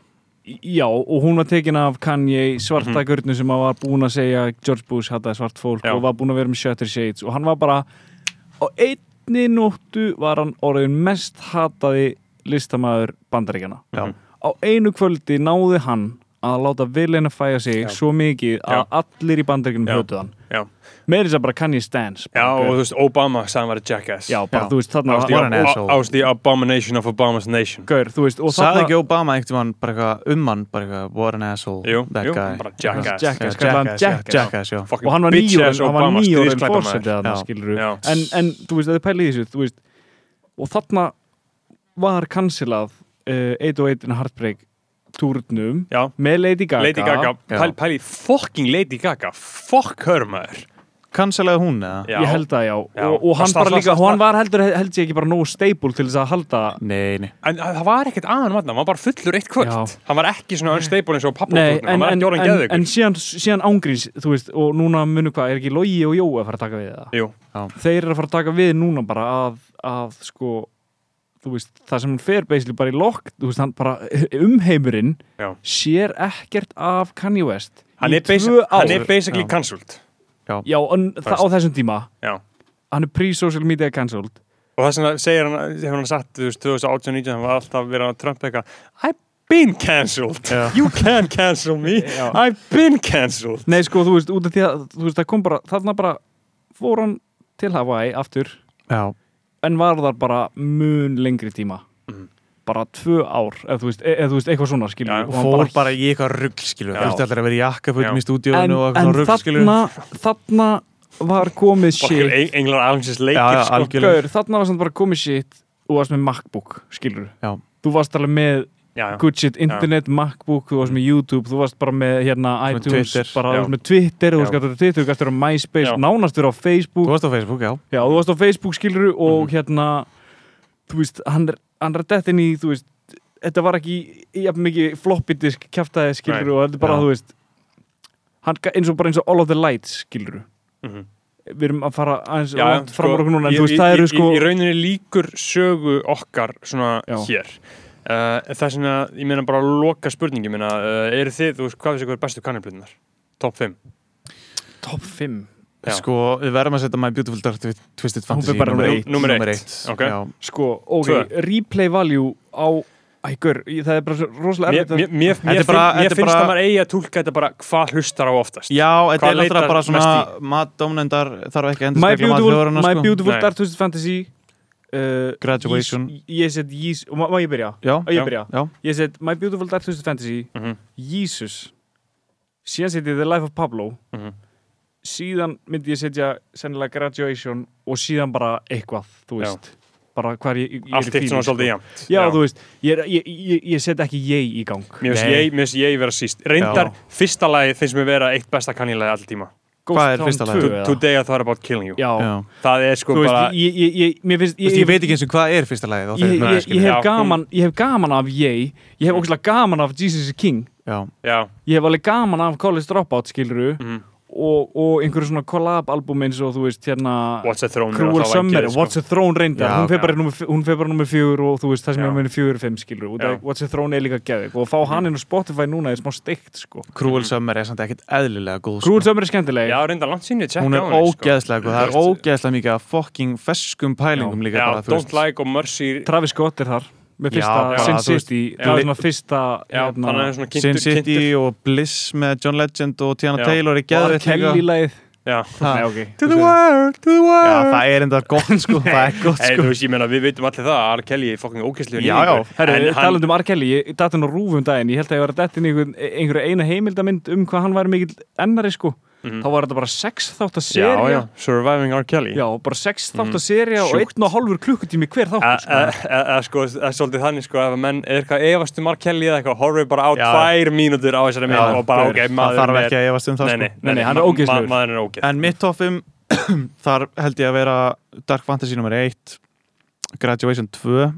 já, og hún var tekin af Kanye svarta Mhm. gurnu sem var búin að segja George Bush hataði svart fólk Já. og var búin að vera með Shutter Shades og hann var bara á einni nóttu var hann orðin mest hataði listamæður bandaríkjana Já. á einu kvöldi náði hann að láta vilina fæja sig Já. svo mikið að Já. allir í bandaríkjunum Já. höfðu hann Já. meiri þess að bara Kanye Stans Já, og þú veist, Obama sagði hann var a jackass já, bara Já. þú veist þarna I was, the, abomination of Obama's nation Gaur, þú veist, og þarna ekki Obama einhvern tímann bara eitthvað um hann bara eitthvað what an asshole Jú, that jú, guy bara jackass. Jackass, hann jackass, Jackass. jackass, og hann var hann stríðsglæpamaður. fórsetið þarna, Já. skilur en, en þú veist, að þið pælið í þessu þú veist, og þarna var kansilað uh, 808 in Heartbreak túrnum Já, með Lady Gaga, Lady Gaga, Já. pæl, pæli fucking Lady Gaga fuck her maður Kanselaði hún eða? Já. ég held að já, Já. og, og hann bara líka hann var heldur held ég ekki bara nógu stable til þess að halda Nei, nei En það var ekkert aðan mann, hann var bara fullur eitt kvöld Já. Hann var ekki svona unstable eins og pappa Nei, hann en, var en, ekki orðin en, geðugur en síðan, síðan ángríns, þú veist, og núna munu hvað, er ekki Logi og Jói að fara að taka við það? Jú, Þeir eru að fara að taka við núna bara að, að sko, veist, það sem hann fer basically bara í lokk, þú veist, hann bara umheimurinn Já. sér ekkert af Kanye West hann í er, tvö ár. hann er basically Já. cancelled. Já, en það á þessum tíma, Já. Hann er pre-social media cancelled. Og þess vegna segir hann, hefur hann sagt, þú veist, 2018-19, hann var alltaf verið að Trump eitthvað I've been cancelled, you can't cancel me, Já. I've been cancelled. Nei, sko, þú veist, út af því að, þú veist, það kom bara, þarna bara fór hann til Hawaii aftur, Já, en var þar bara mun lengri tíma. Mhm. Bara tvö ár, eða þú veist, e- eða þú veist, eitthvað svona, skilur Já, fór bara í eitthvað rugg skilur Já. Þurfti allir að vera í jakkafutum í stúdíónu en, og en eitthvað svona rugg þarna, þarna var komið shit eng- englar alveg leikir, sko. Gaur, þarna var bara komið shit og varst með MacBook, skilur Já. þú varst alveg með Já, já. good shit, internet, MacBook, þú varst með YouTube þú varst bara með hérna Með iTunes Twitter. bara þú varst með Twitter, þú varst á Twitter þú gættur á MySpace, Já. nánast verið á Þú Facebook varst á Facebook, já já, þú varst á Facebook, skilur og Mhm. hérna þú veist, hann er, hann er dett inn í þú veist, þetta var ekki jafn mikið floppy disk kjaftaði, skilur Nei. og þetta er bara, Já. þú veist hann, eins og bara eins og All of the Lights, skilur Mhm. við erum að fara aðeins Já, fram á okkur núna en í- þú veist, í- það eru sko í, í rauninni líkur sögu okkar svona Já. hér það er svona, ég meina bara að loka spurningi minna, uh, eru þið, þú veist, hvað ykkur bestu kanniblutunar? Top 5? top 5 Já. Sko, við verðum að setja My Beautiful Dark Twi- Twisted Fantasy númer númer eitt. Númer eitt. Númer eitt, Ok. já. sko, ok, Tvö. replay value á ægur, það er bara rosalega erfitt að mér, mér, Þetta er mér, bara- finn, mér þetta er finnst bara- að maður eigi að tólka þetta bara hvað hlustar á oftast Já, þetta er leitar bara svona mest matdómnendar þarf ekki að My endur spekla Beautiful, my sko. beautiful. Dark Twisted Fantasy uh, Graduation. Ég, set Jís, og má ég byrja? Já, ég Já. byrja? já, Ég set My Beautiful Dark Twisted Fantasy Mhm. Jesus síðan set ég The Life of Pablo Mhm. síðan myndi ég setja sennilega Graduation og síðan bara eitthvað, þú Já. veist bara hvað ég, ég, Allt er í eitt svona fílu, svolítið jæmt Já, þú veist, ég, er- ég, ég, ég set ekki ég í gang Mér finnst ég, vera síst Reyndar, Já. fyrsta lagi finnst mér vera eitt besta kannilega all tíma Hvað er fyrsta 2 lagið? Today I thought about killing you. Já, já. Það er sko þú veist, bara ég, ég, ég, mér finnst Ég veit ekki eins og hvað er fyrsta lagið ég, hef Já, gaman, ég hef gaman af ég ég hef ógæslega gaman af Jesus is King. Já, Já, ég hef alveg gaman af College Dropout skiluru mhm. Og, og einhverju svona collab-album eins og þú veist hérna What's a Throne Cruel Summer, sko. What's a Throne reyndar Já. hún fer bara Já. nummer, hún fer bara nummer fjögur og þú veist það sem Já. er nummer fjögur og fimm skilur What's a Throne er líka geðvik og að fá hann inn á Spotify núna er smá steikt sko Cruel Summer er samt ekkert eðlilega góð Cruel sko. Summer er skemmtileg Já, reyndar langt tjekka Hún er sko. ógeðslega góð, það er ógeðslega mikið af fucking feskum pælingum líka Já, bara, þú Don't veist. Like og Mercy Travis Scott er þar með Já, fyrsta Sin City já. Já, Sin City og Bliss með John Legend og Tiana Já. Taylor er og R. geðveitt líka. Kelly-læð Já, Nei, ok To the world, to the Já, world það er enda gott sko, gott sko þú veist, ég meina, við veitum allir það að R. Kelly er Já, já. Herru, talandi um R. Kelly, ég datt hann á rúfum daginn, ég held að ég var að detta inn í einhver, einhverju eina heimildamind um hvað hann væri mikill ennari sko Mhm. þá var þetta bara sex þátt að Já, serja Surviving R. Kelly Já, bara sex þátt Mhm. að serja og Sjúkt. einn og hálfur klukkutími hver þáttur sko. Eða sko, það er svolítið þannig sko ef menn er eitthvað efast um R. Kelly eða eitthvað horfið bara á Já. tvær mínútur á þessari Já, og bara ok, maður þarf ekki að efast um það sko. er Maður er ógeð En mitt toppum þar held ég að vera Dark Fantasy nr. 1 Graduation 2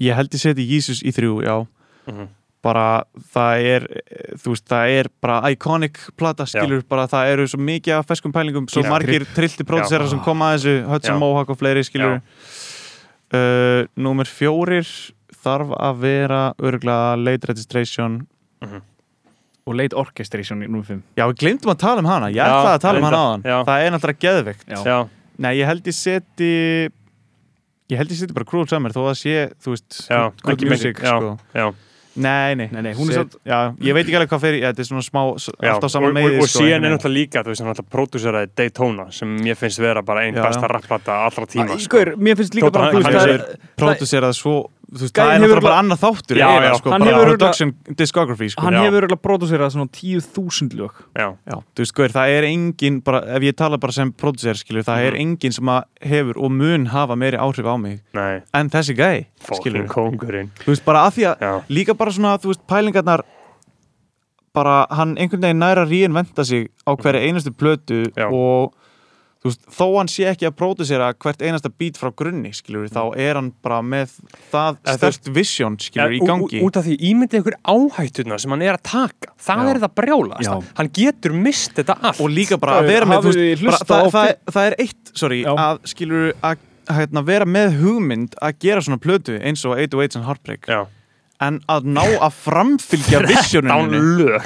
Ég held ég seti Jesus í þrjú, já Mhm. Bara það er þú veist, það er bara iconic plata skilur, bara það eru svo mikið af feskum pælingum, svo Já. margir trillti pródusera sem koma að þessu, Hudson Já. Mohawk og fleiri skilur uh, Númer fjórir þarf að vera örgulega late registration og late orchestration í númer 5 Já, við glemdum að tala um hana, ég Já, ætlaði að tala um hana já. Það er náttúrulega geðveikt Já. Já, Nei, ég held ég seti Ég held ég seti bara Cruel Summer þó að sé, þú veist, Já, good, music mikið, já. sko. já Nei, nei, Nei, nei, hún er Set- Já, ég veit ekki alveg hvað fyrir, ja, þetta er svona smá alltaf sama og, meði og, og sko, síðan er náttúrulega líka þú veist, hann náttúrulega pródúseraði Daytona sem mér finnst vera bara einn besta rapplata allra tíma sko. Mér finnst líka bara hann- þú veist, hann það er- er- Pródúserað svo, veist, það er náttúrulega bara annað þáttur Já, eiginlega, já, sko, hann bara hefur production discography, sko. Hann Já. hefur örugglega pródúserað svona 10.000 lög. Já, Já, þú veist, sko, það er engin bara, ef ég tala bara sem pródúser, skilur, það er engin sem að hefur og mun hafa meiri áhrif á mig nei, en þessi gæi, skilur kongurinn þú veist, bara að því að líka bara svona, þú veist, pælingarnar bara, hann einhvern veginn næra reinventa sig á hverja einustu plötu Já. og þú veist, þó hann sé ekki að pródusera hvert einasta bít frá grunni, skilur þá er hann bara með það stört vision, skilur, í ú- ú- gangi Út af því ímyndið ykkur áhættuna sem hann er að taka Það Já. er það brjálast Já. Hann getur mist þetta allt og líka bara að vera með, veist, bara, það, það, það er eitt, sorry, Já. að skilur að hérna, vera með hugmynd að gera svona plötu eins og 808 and Heartbreak Já, en að ná að framfylgja visioninu lög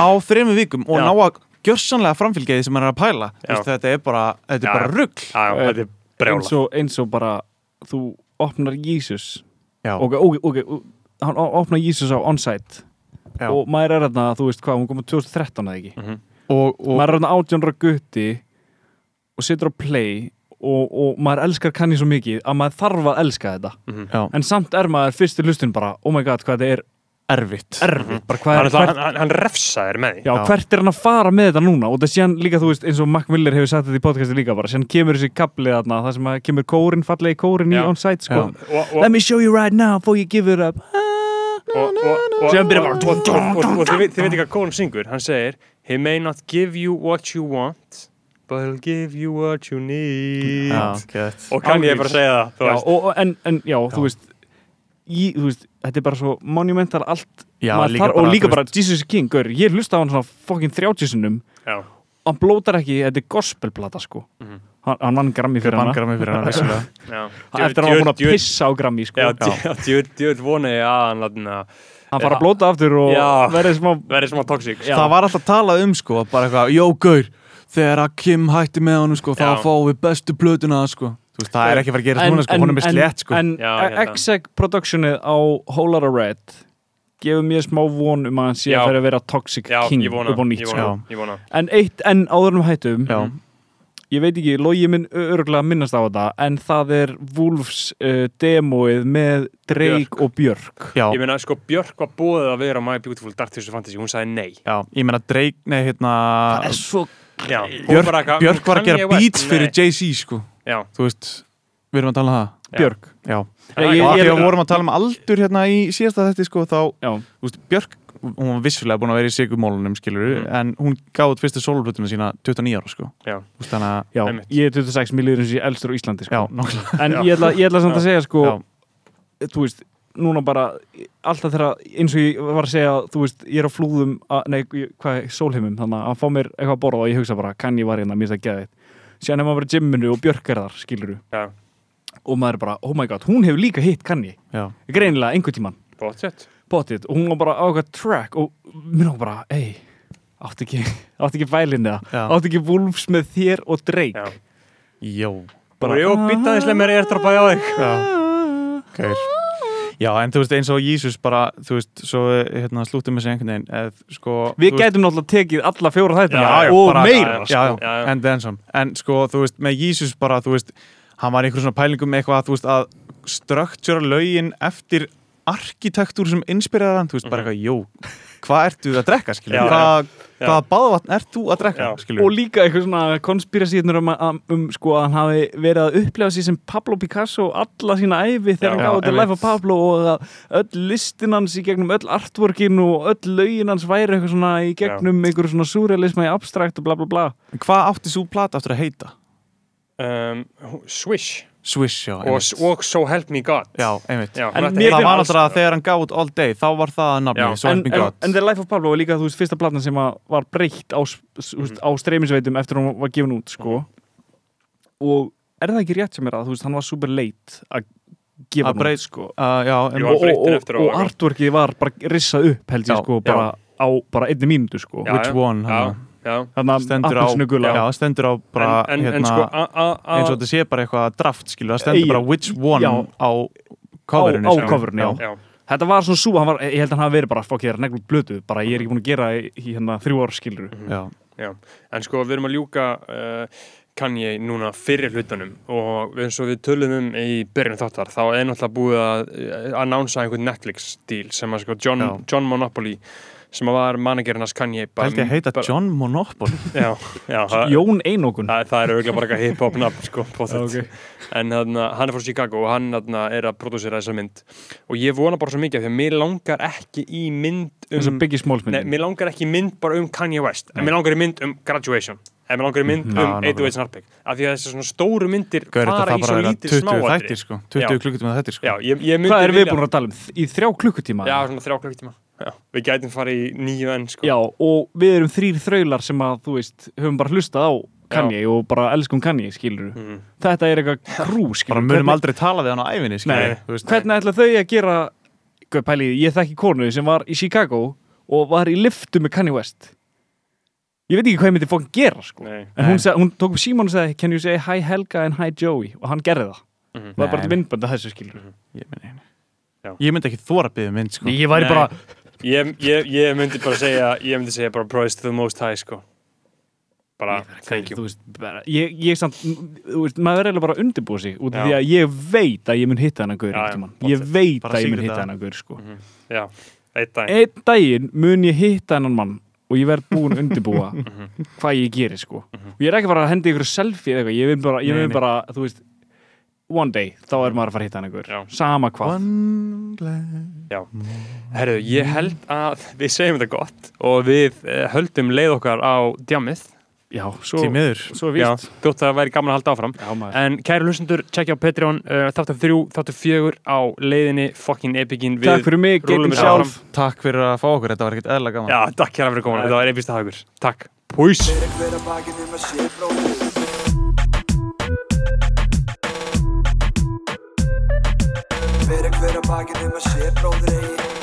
á þremmu vikum og Já. ná að gjörsanlega framfylgja því sem hann er að pæla. Veist, þetta er bara, þetta er bara rugg Já, já, þetta er eins brjálast og, eins og bara þú opnar Jesus. Já. ok, ok, ok hann opnar Jesus á onsite. Já. og maður er þarna, þú veist hvað, hún komið 2013 eða ekki? Mhm. og, og maður er þarna átjónra gutti og situr á play og, og maður elskar kanni svo mikið að maður þarf að elska þetta. Já, en samt er maður fyrst í lustin bara oh my god, hvað þetta er erfitt. Erfitt. Bara hvað Hann, er, hann, hvert, hann, hann refsaðir með því. Já, Já. hvert er hann að fara með þetta núna? Og það sé hann líka, þú veist, eins og Mac Miller hefur sagt þetta í podcasti líka bara, síðan kemur þessi kapli þarna, það sem að kemur kórin, fallegi kórin í Já. onsite, sko. Let me show you right now before you give it up. Og, þið veit- þið veit ekki hvað Kórum syngur? Hann segir He may not give you what you want but he'll give you what you need. Og kann ég bara segja það en, en já, þú veist í, þú veist, þetta er bara svo monumental allt Já, líka bara, og líka bara Jesus King, gaur, ég hlusta á hann svona fokkin 30 sinnum. Já. hann blótar ekki, þetta er gospelplata sko. Mhm. hann, hann vann Grammy fyrir hann, eftir að hann var búin að pissa á Grammy sko. Já, djúð vona ég að hann hann fara að blóta aftur og verði smá toxic það var alltaf talað um, sko, bara eitthvað Jó, gaur, þegar að Kim hætti með honum, sko, þá fáum við bestu plötuna, sko veist, það er ekki að fara að gera núna, sko, hún er með slétt, sko en það. Exec productionið á Whole Lotta Red gefur mér smá von um að hann sé að fyrir að vera Toxic Já, King ég vona, upp á nýtt ég sko. vona, vona. en eitt enn áður en við hættum Já, ég veit ekki, logi minn örgulega minnast á þetta en það er Wolves uh, demóið með Drake og Björk já, Ég meina, sko, Björk var búið að vera My Beautiful Dark Twisted Fantasy, hún sagði nei já Ég meina, Drake, nei, hérna það er svo Já, Björk, Björk var að gera beats fyrir. Jay-Z, sko Já, Þú veist, við erum að tala um það Já. Björk Já, Já, ég- og að ég- því að vorum að tala um aldur hérna í síðasta þetta sko, þá, já, þú veist, Björk hún var vissulega búin að vera í sigumólunum skilur Mm. en hún gáði út fyrstu sólplötuna sína 29 ára sko Já. Þú veist, þannig að, já, Einmitt. ég er 26 millir eins og ég er elstur á Íslandi já, sko. nákvæmlega en Já. ég ætla, ég ætla samt að segja sko, Já. þú veist, núna bara alltaf þegar, eins og ég var að segja þú veist, ég er á flúðum að, nei, ég- hvað, sólheimum, þannig að fá mér eitthvað að borða og ég hugsa bara, kann ég var hérna, mér það geðið síðan er maður bara í gymminu og Björk er þar, skiluru Já. og maður er bara, oh my god, hún hefur líka hitt kann ég, Já, greinilega einhvern tíman bóttjött potið og hún var bara á eitthvað track og mér var bara, ei átti ekki, átti ekki bælinn eða? Já. átti ekki Wolves með þér og Drake? Já. jó. Bara, jú, býta þesslega mér airdropa á þig. Já, okay. Já, en þú veist, eins og Jesus bara, þú veist, svo hérna, slúttum við sig einhvern veginn eð, sko, við gætum náttúrulega tekið alla fjóra þættina og bara- meira sko. já, Já, en some en sko, þú veist, með Jesus bara, þú veist hann var í einhverjum svona pælingum með eitthvað, veist, að struktúra lögin eftir arkitektúr sem inspiraði hann, þú veist, bara Mhm. eitthvað, jó hvað ertu að drekka, skilur Já, hvað, já. hvaða báðvatn ert þú að drekka, skilur og líka eitthvað svona konspirasíðnur um, um sko að hann hafi verið að upplefa sér sem Pablo Picasso alla sína æfi þegar hann gáði einmitt. Life of Pablo og að öll listin hans í gegnum öll artworkin og öll lögin hans væri eitthvað svona í gegnum einhverju svona surrealisma í abstrakt og bla bla bla. Hvað átti svo plata aftur að heita? um, Swish Swish, já, og, einmitt. og So Help Me God. Já, einmitt. Já, En hún að það var náttúrulega þegar hann gáði út All Day þá var það Já. nafni, so en, help me God. en The Life of Pablo var líka þú veist fyrsta platan sem að var breytt á, veist, á streymisveitum eftir hún var gefin út sko. Og er það ekki rétt sem er að þú veist hann var super late að gefa Að hann breyt- út sko. uh, já, Jú, hann og, og, og, og artworkið var bara rissað upp held ég Já, sko bara á bara einni mínútu sko. Já, Which já. one, já, hana. Þannig stendur á, appelsinu gula já, stendur á bara en, en, hérna, en sko a, a, a, eins og þetta sé bara eitthvað draft skilu, það stendur bara which one já. á coverinu Á- á skilur. coverinu, já. já, þetta var svona svo, hann var, ég held að hann hafi verið bara fokk ég er neglum blötu, bara ég er ekki búin að gera í, hérna þrjú ára skilur já. já. en sko við erum að ljúka uh, Kanye núna fyrir hlutunum og eins og við tölum um í byrjun þáttar þá er náttúrulega búið að uh, annánsa einhvern Netflix díl sem að sko John. John Monopoly sem var managerinn hans Kanye bara- held ég að heita bara- John Monopoly. Já, já, það, Jón Einókun það, það er auðvitað bara eitthvað hip-hop nafn sko, pottet. Ok. en þarna, hann er frá Chicago og hann þarna, er að prodúsera þessa mynd. Og ég vona bara svo mikið af því að mér langar ekki í mynd eins og um Biggie Smalls Nei, myndin mér langar ekki í mynd bara um Kanye West. En mér langar í mynd um Graduation. En mér langar í mynd um 808 Snarpeg af því að þessi svona stóru myndir Gauður, þetta fara það í svo vera lítið 20 smáadri þættir sko. 20 Já. klukkutíma þættir sko. Já, ég, ég hvað erum við búin að tala um? í þrjá klukkutíma? Já, svona þrjá klukkutíma Já, við gætum fara í nýju enn sko. Já, og við erum þrýr þraular sem að, þú veist, höfum bara hlustað á Kanye og bara elskum Kanye, skilur Mm. Þetta er eitthvað krú, skilur bara munum aldrei tala við hann á æfinni skilur Nei, veist. hvernig ætla þau að gera Guð, pæli, ég þekki konu sem var í Chicago og var í liftu með Kanye West. Ég veit ekki hvað ég myndi fókin gera, sko. Nei, En hún, seg, hún tók upp síman og sagði Can you say hi Helga and hi Joey? Og hann gerði það. Mhm. Það var bara til myndbönd að þessu skilur ég, myndi, Já. ég myndi ekki þóra byggja mynd sko. Ég væri Nei. bara, ég, ég, ég myndi bara segja ég myndi segja bara praise to the most high sko. Bara, thank you. Þú veist, bara, ég, ég samt, veist, maður er eiginlega bara að undirbúa sig út af því að ég veit að ég mun hitta gaur einhvern já, tímann. ég veit Bara að ég mun hitta að- hennar gaur sko. já, eitt dag einn daginn mun ég hitta hennar mann og ég verð búin að undirbúa hvað ég gerir sko. Og ég er ekki bara að hendi ykkur selfie eða eitthvað. Ég vil bara, ég bara, þú veist one day, þá er maður að fara að hitta hennar gaur Já. sama hvað. Glad- Herru, ég held að við segjum þetta gott og við eh, höldum leið okkar á djamið já, svo, því miður. svo Já, víst þótt að það væri gaman að halda áfram. Já, maður. En kæri hlustendur, tjekkja á Patreon uh, þáttu þrjú, þáttu fjögur á leiðinni fucking epicin. Við takk fyrir mig, rúllum geitin þetta sjálf. takk fyrir að fá okkur, þetta var ekkert eðla gaman. Já, takk hérna fyrir komin, þetta var epist að hafa ykkur Takk, pús hver að bakið um að sé bróðir Fyrir hver að bakið um að sé bróðir eigi